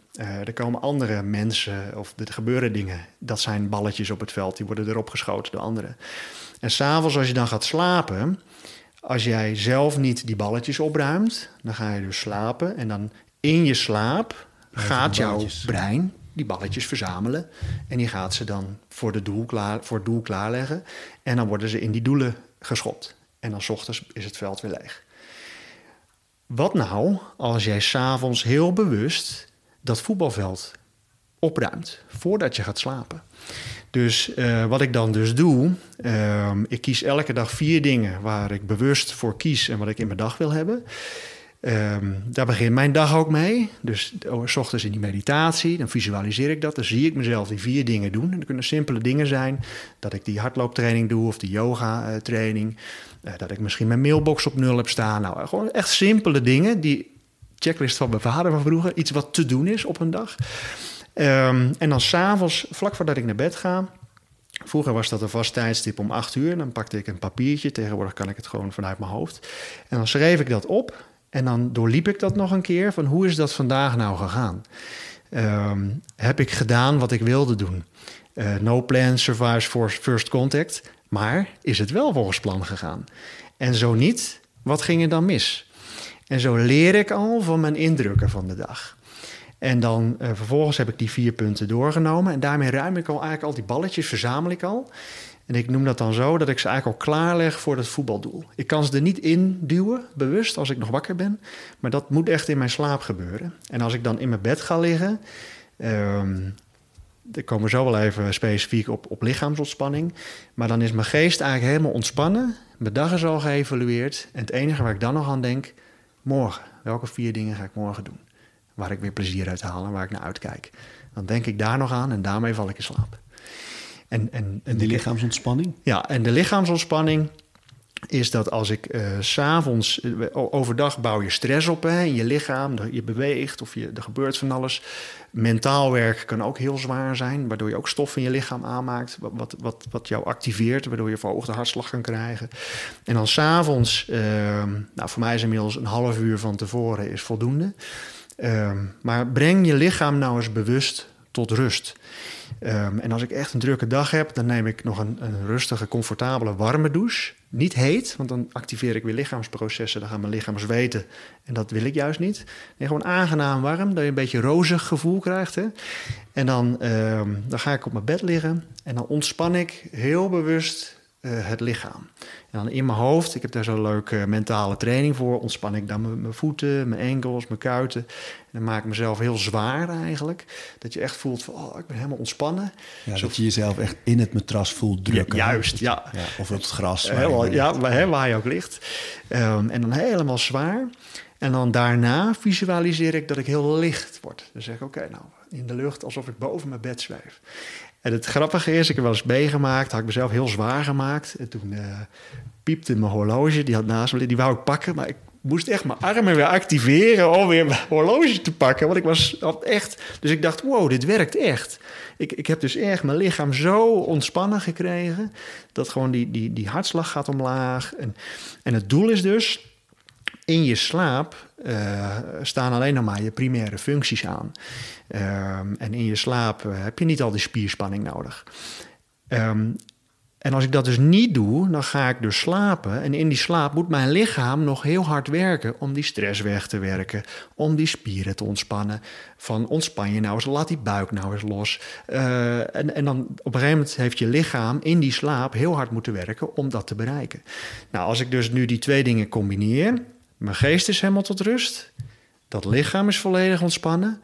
er komen andere mensen of er gebeuren dingen. Dat zijn balletjes op het veld. Die worden erop geschoten door anderen. En s'avonds als je dan gaat slapen... Als jij zelf niet die balletjes opruimt, dan ga je dus slapen. En dan in je slaap gaat jouw brein die balletjes verzamelen. En die gaat ze dan voor, de doel klaar, voor het doel klaarleggen. En dan worden ze in die doelen geschopt. En dan s ochtends is het veld weer leeg. Wat nou als jij s'avonds heel bewust dat voetbalveld opruimt voordat je gaat slapen? Dus uh, wat ik dan dus doe, uh, ik kies elke dag vier dingen waar ik bewust voor kies en wat ik in mijn dag wil hebben. Um, daar begint mijn dag ook mee. Dus oh, s ochtends in die meditatie, dan visualiseer ik dat. Dan zie ik mezelf die vier dingen doen. En dat kunnen simpele dingen zijn. Dat ik die hardlooptraining doe of die yoga-training. Uh, dat ik misschien mijn mailbox op nul heb staan. Nou, gewoon echt simpele dingen. Die checklist van mijn vader van vroeger. Iets wat te doen is op een dag. Um, en dan s'avonds, vlak voordat ik naar bed ga... Vroeger was dat een vast tijdstip om acht uur. Dan pakte ik een papiertje. Tegenwoordig kan ik het gewoon vanuit mijn hoofd. En dan schreef ik dat op. En dan doorliep ik dat nog een keer van hoe is dat vandaag nou gegaan? Um, heb ik gedaan wat ik wilde doen? Uh, no plan survives for first contact. Maar is het wel volgens plan gegaan? En zo niet, wat ging er dan mis? En zo leer ik al van mijn indrukken van de dag. En dan uh, vervolgens heb ik die vier punten doorgenomen. En daarmee ruim ik al eigenlijk al die balletjes, verzamel ik al. En ik noem dat dan zo dat ik ze eigenlijk al klaarleg voor het voetbaldoel. Ik kan ze er niet in duwen, bewust, als ik nog wakker ben. Maar dat moet echt in mijn slaap gebeuren. En als ik dan in mijn bed ga liggen. Um, daar komen we zo wel even specifiek op, op lichaamsontspanning. Maar dan is mijn geest eigenlijk helemaal ontspannen. Mijn dag is al geëvalueerd. En het enige waar ik dan nog aan denk, morgen. Welke vier dingen ga ik morgen doen? Waar ik weer plezier uit haal en waar ik naar uitkijk. Dan denk ik daar nog aan en daarmee val ik in slaap. En, en, en die lichaamsontspanning? Ja, en de lichaamsontspanning is dat als ik uh, s'avonds, uh, overdag bouw je stress op hè, in je lichaam, je beweegt of je, er gebeurt van alles. Mentaal werk kan ook heel zwaar zijn, waardoor je ook stof in je lichaam aanmaakt, wat, wat, wat jou activeert, waardoor je verhoogde hartslag kan krijgen. En dan s'avonds, uh, nou voor mij is inmiddels een half uur van tevoren is voldoende. Ehm, maar breng je lichaam nou eens bewust tot rust. Um, en als ik echt een drukke dag heb, dan neem ik nog een, een, rustige, comfortabele, warme douche. Niet heet, want dan activeer ik weer lichaamsprocessen. Dan gaan mijn lichaam zweten. En dat wil ik juist niet. Nee, gewoon aangenaam warm, dat je een beetje rozig gevoel krijgt. Hè? En dan, um, dan ga ik op mijn bed liggen. En dan ontspan ik heel bewust eh, het lichaam. En dan in mijn hoofd, ik heb daar zo'n leuke mentale training voor, ontspan ik dan mijn, voeten, mijn enkels, mijn kuiten. En dan maak ik mezelf heel zwaar eigenlijk. Dat je echt voelt van, oh, ik ben helemaal ontspannen. Ja, dat je jezelf echt in het matras voelt drukken. Ja, juist, ja. ja. Of op het gras. Waar heel, ja, waar, waar je ook ligt. Um, en dan helemaal zwaar. En dan daarna visualiseer ik dat ik heel licht word. Dan zeg ik, oké, okay, nou, in de lucht alsof ik boven mijn bed zweef. En het grappige is, ik heb wel eens meegemaakt, had ik mezelf heel zwaar gemaakt. En toen uh, piepte mijn horloge, die had naast me, die wou ik pakken, maar ik moest echt mijn armen weer activeren om weer mijn horloge te pakken. Want ik was echt. Dus ik dacht, wow, dit werkt echt. Ik, ik heb dus echt mijn lichaam zo ontspannen gekregen. Dat gewoon die, die, die hartslag gaat omlaag. En, en het doel is dus in je slaap uh, staan alleen nog maar je primaire functies aan. Um, en in je slaap uh, heb je niet al die spierspanning nodig. Um, en als ik dat dus niet doe, dan ga ik dus slapen. En in die slaap moet mijn lichaam nog heel hard werken om die stress weg te werken. Om die spieren te ontspannen. Van ontspan je nou eens, laat die buik nou eens los. Uh, en, en dan op een gegeven moment heeft je lichaam in die slaap heel hard moeten werken om dat te bereiken. Nou, als ik dus nu die twee dingen combineer, mijn geest is helemaal tot rust. Dat lichaam is volledig ontspannen.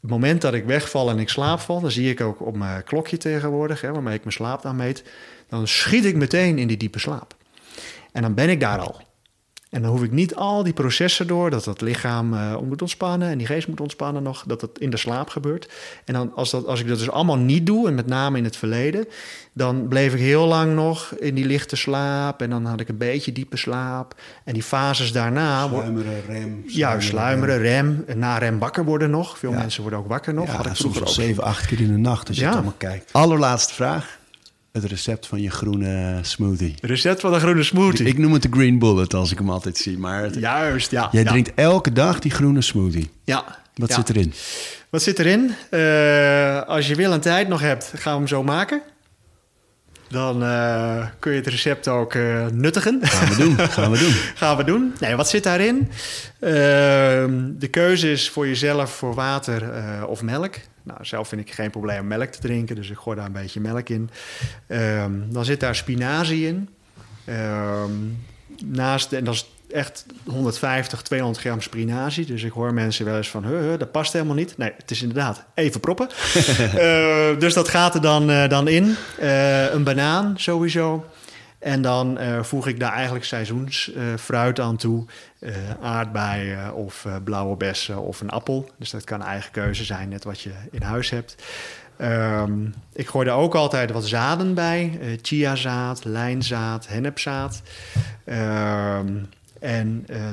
Het moment dat ik wegval en ik slaapval, dan zie ik ook op mijn klokje tegenwoordig, hè, waarmee ik mijn slaap dan meet, dan schiet ik meteen in die diepe slaap. En dan ben ik daar al. En dan hoef ik niet al die processen door, dat het lichaam uh, moet ontspannen en die geest moet ontspannen nog, dat het in de slaap gebeurt. En dan als, dat, als ik dat dus allemaal niet doe, en met name in het verleden, dan bleef ik heel lang nog in die lichte slaap en dan had ik een beetje diepe slaap. En die fases daarna... Sluimeren, rem. Sluimeren, ja, sluimeren, rem. rem. Na rem wakker worden nog. Veel ja. mensen worden ook wakker nog. Ja, had ik soms ook zeven, acht keer in de nacht als je Ja. het allemaal kijkt. Allerlaatste vraag. Het recept van je groene smoothie. Recept van de groene smoothie. Ik noem het de green bullet als ik hem altijd zie. Maar het- Juist, ja. jij ja. drinkt elke dag die groene smoothie. Ja. Wat ja. zit erin? Wat zit erin? Eh, als je wil en tijd nog hebt, gaan we hem zo maken. Dan eh, kun je het recept ook eh, nuttigen. Gaan we doen. [laughs] Gaan we doen. Gaan we doen. Nee, wat zit daarin? Ehm, de keuze is voor jezelf voor water eh, of melk. Nou, zelf vind ik geen probleem om melk te drinken, dus ik gooi daar een beetje melk in. Ehm, dan zit daar spinazie in. Ehm, naast, en dat is echt 150, 200 gram spinazie. Dus ik hoor mensen wel eens van, huh, dat past helemaal niet. Nee, het is inderdaad even proppen. [laughs] Eh, dus dat gaat er dan, eh, dan in. Eh, een banaan sowieso. En dan voeg ik daar eigenlijk seizoensfruit aan toe. Aardbeien of blauwe bessen of een appel. Dus dat kan eigen keuze zijn, net wat je in huis hebt. Ehm, ik gooi er ook altijd wat zaden bij. eh chiazaad, lijnzaad, hennepzaad. Ehm, en eh,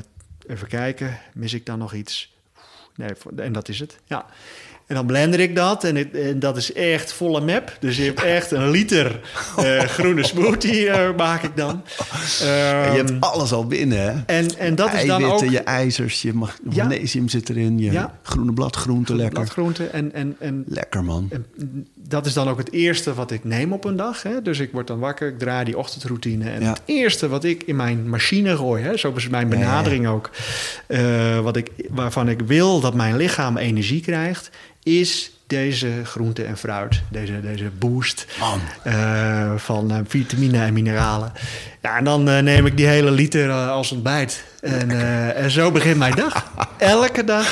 even kijken, mis ik dan nog iets? Nee, en dat is het. Ja. En dan blender ik dat en, het- en dat is echt volle map. Dus je hebt echt een liter eh, [laughs] groene smoothie eh, maak ik dan. En je hebt Ehm, alles al binnen, hè? en, en dat is dan ook je ijzers, je Ja. magnesium zit erin, je Ja. groene bladgroente, lekker. bladgroenten. En, en, en, Lekker, man. en dat is dan ook het eerste wat ik neem op een dag. Hè? Dus ik word dan wakker, ik draai die ochtendroutine. En Ja. het eerste wat ik in mijn machine gooi, hè? zo is mijn benadering ook, eh, wat ik, waarvan ik wil dat mijn lichaam energie krijgt, is deze groente en fruit. Deze, deze boost eh, van eh, vitamine en mineralen. Ja, en dan eh, neem ik die hele liter eh, als ontbijt. En, eh, en zo begint mijn dag. [laughs] Elke dag.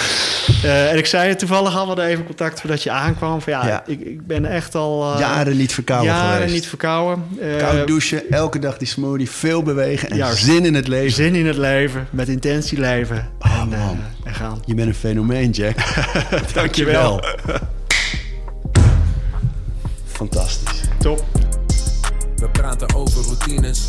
Eh, en ik zei het toevallig al, we hadden even contact voordat je aankwam. Van, ja, Ja. Ik, ik ben echt al... Jaren niet verkouden jaren geweest. niet verkouden. Eh, Koud douchen, elke dag die smoothie, veel bewegen en Juist. zin in het leven. Zin in het leven, met intentie leven. en, eh, Oh, man. en gaan. Je bent een fenomeen, Jack. [laughs] Dankjewel. Fantastisch. Top. We praten over routines.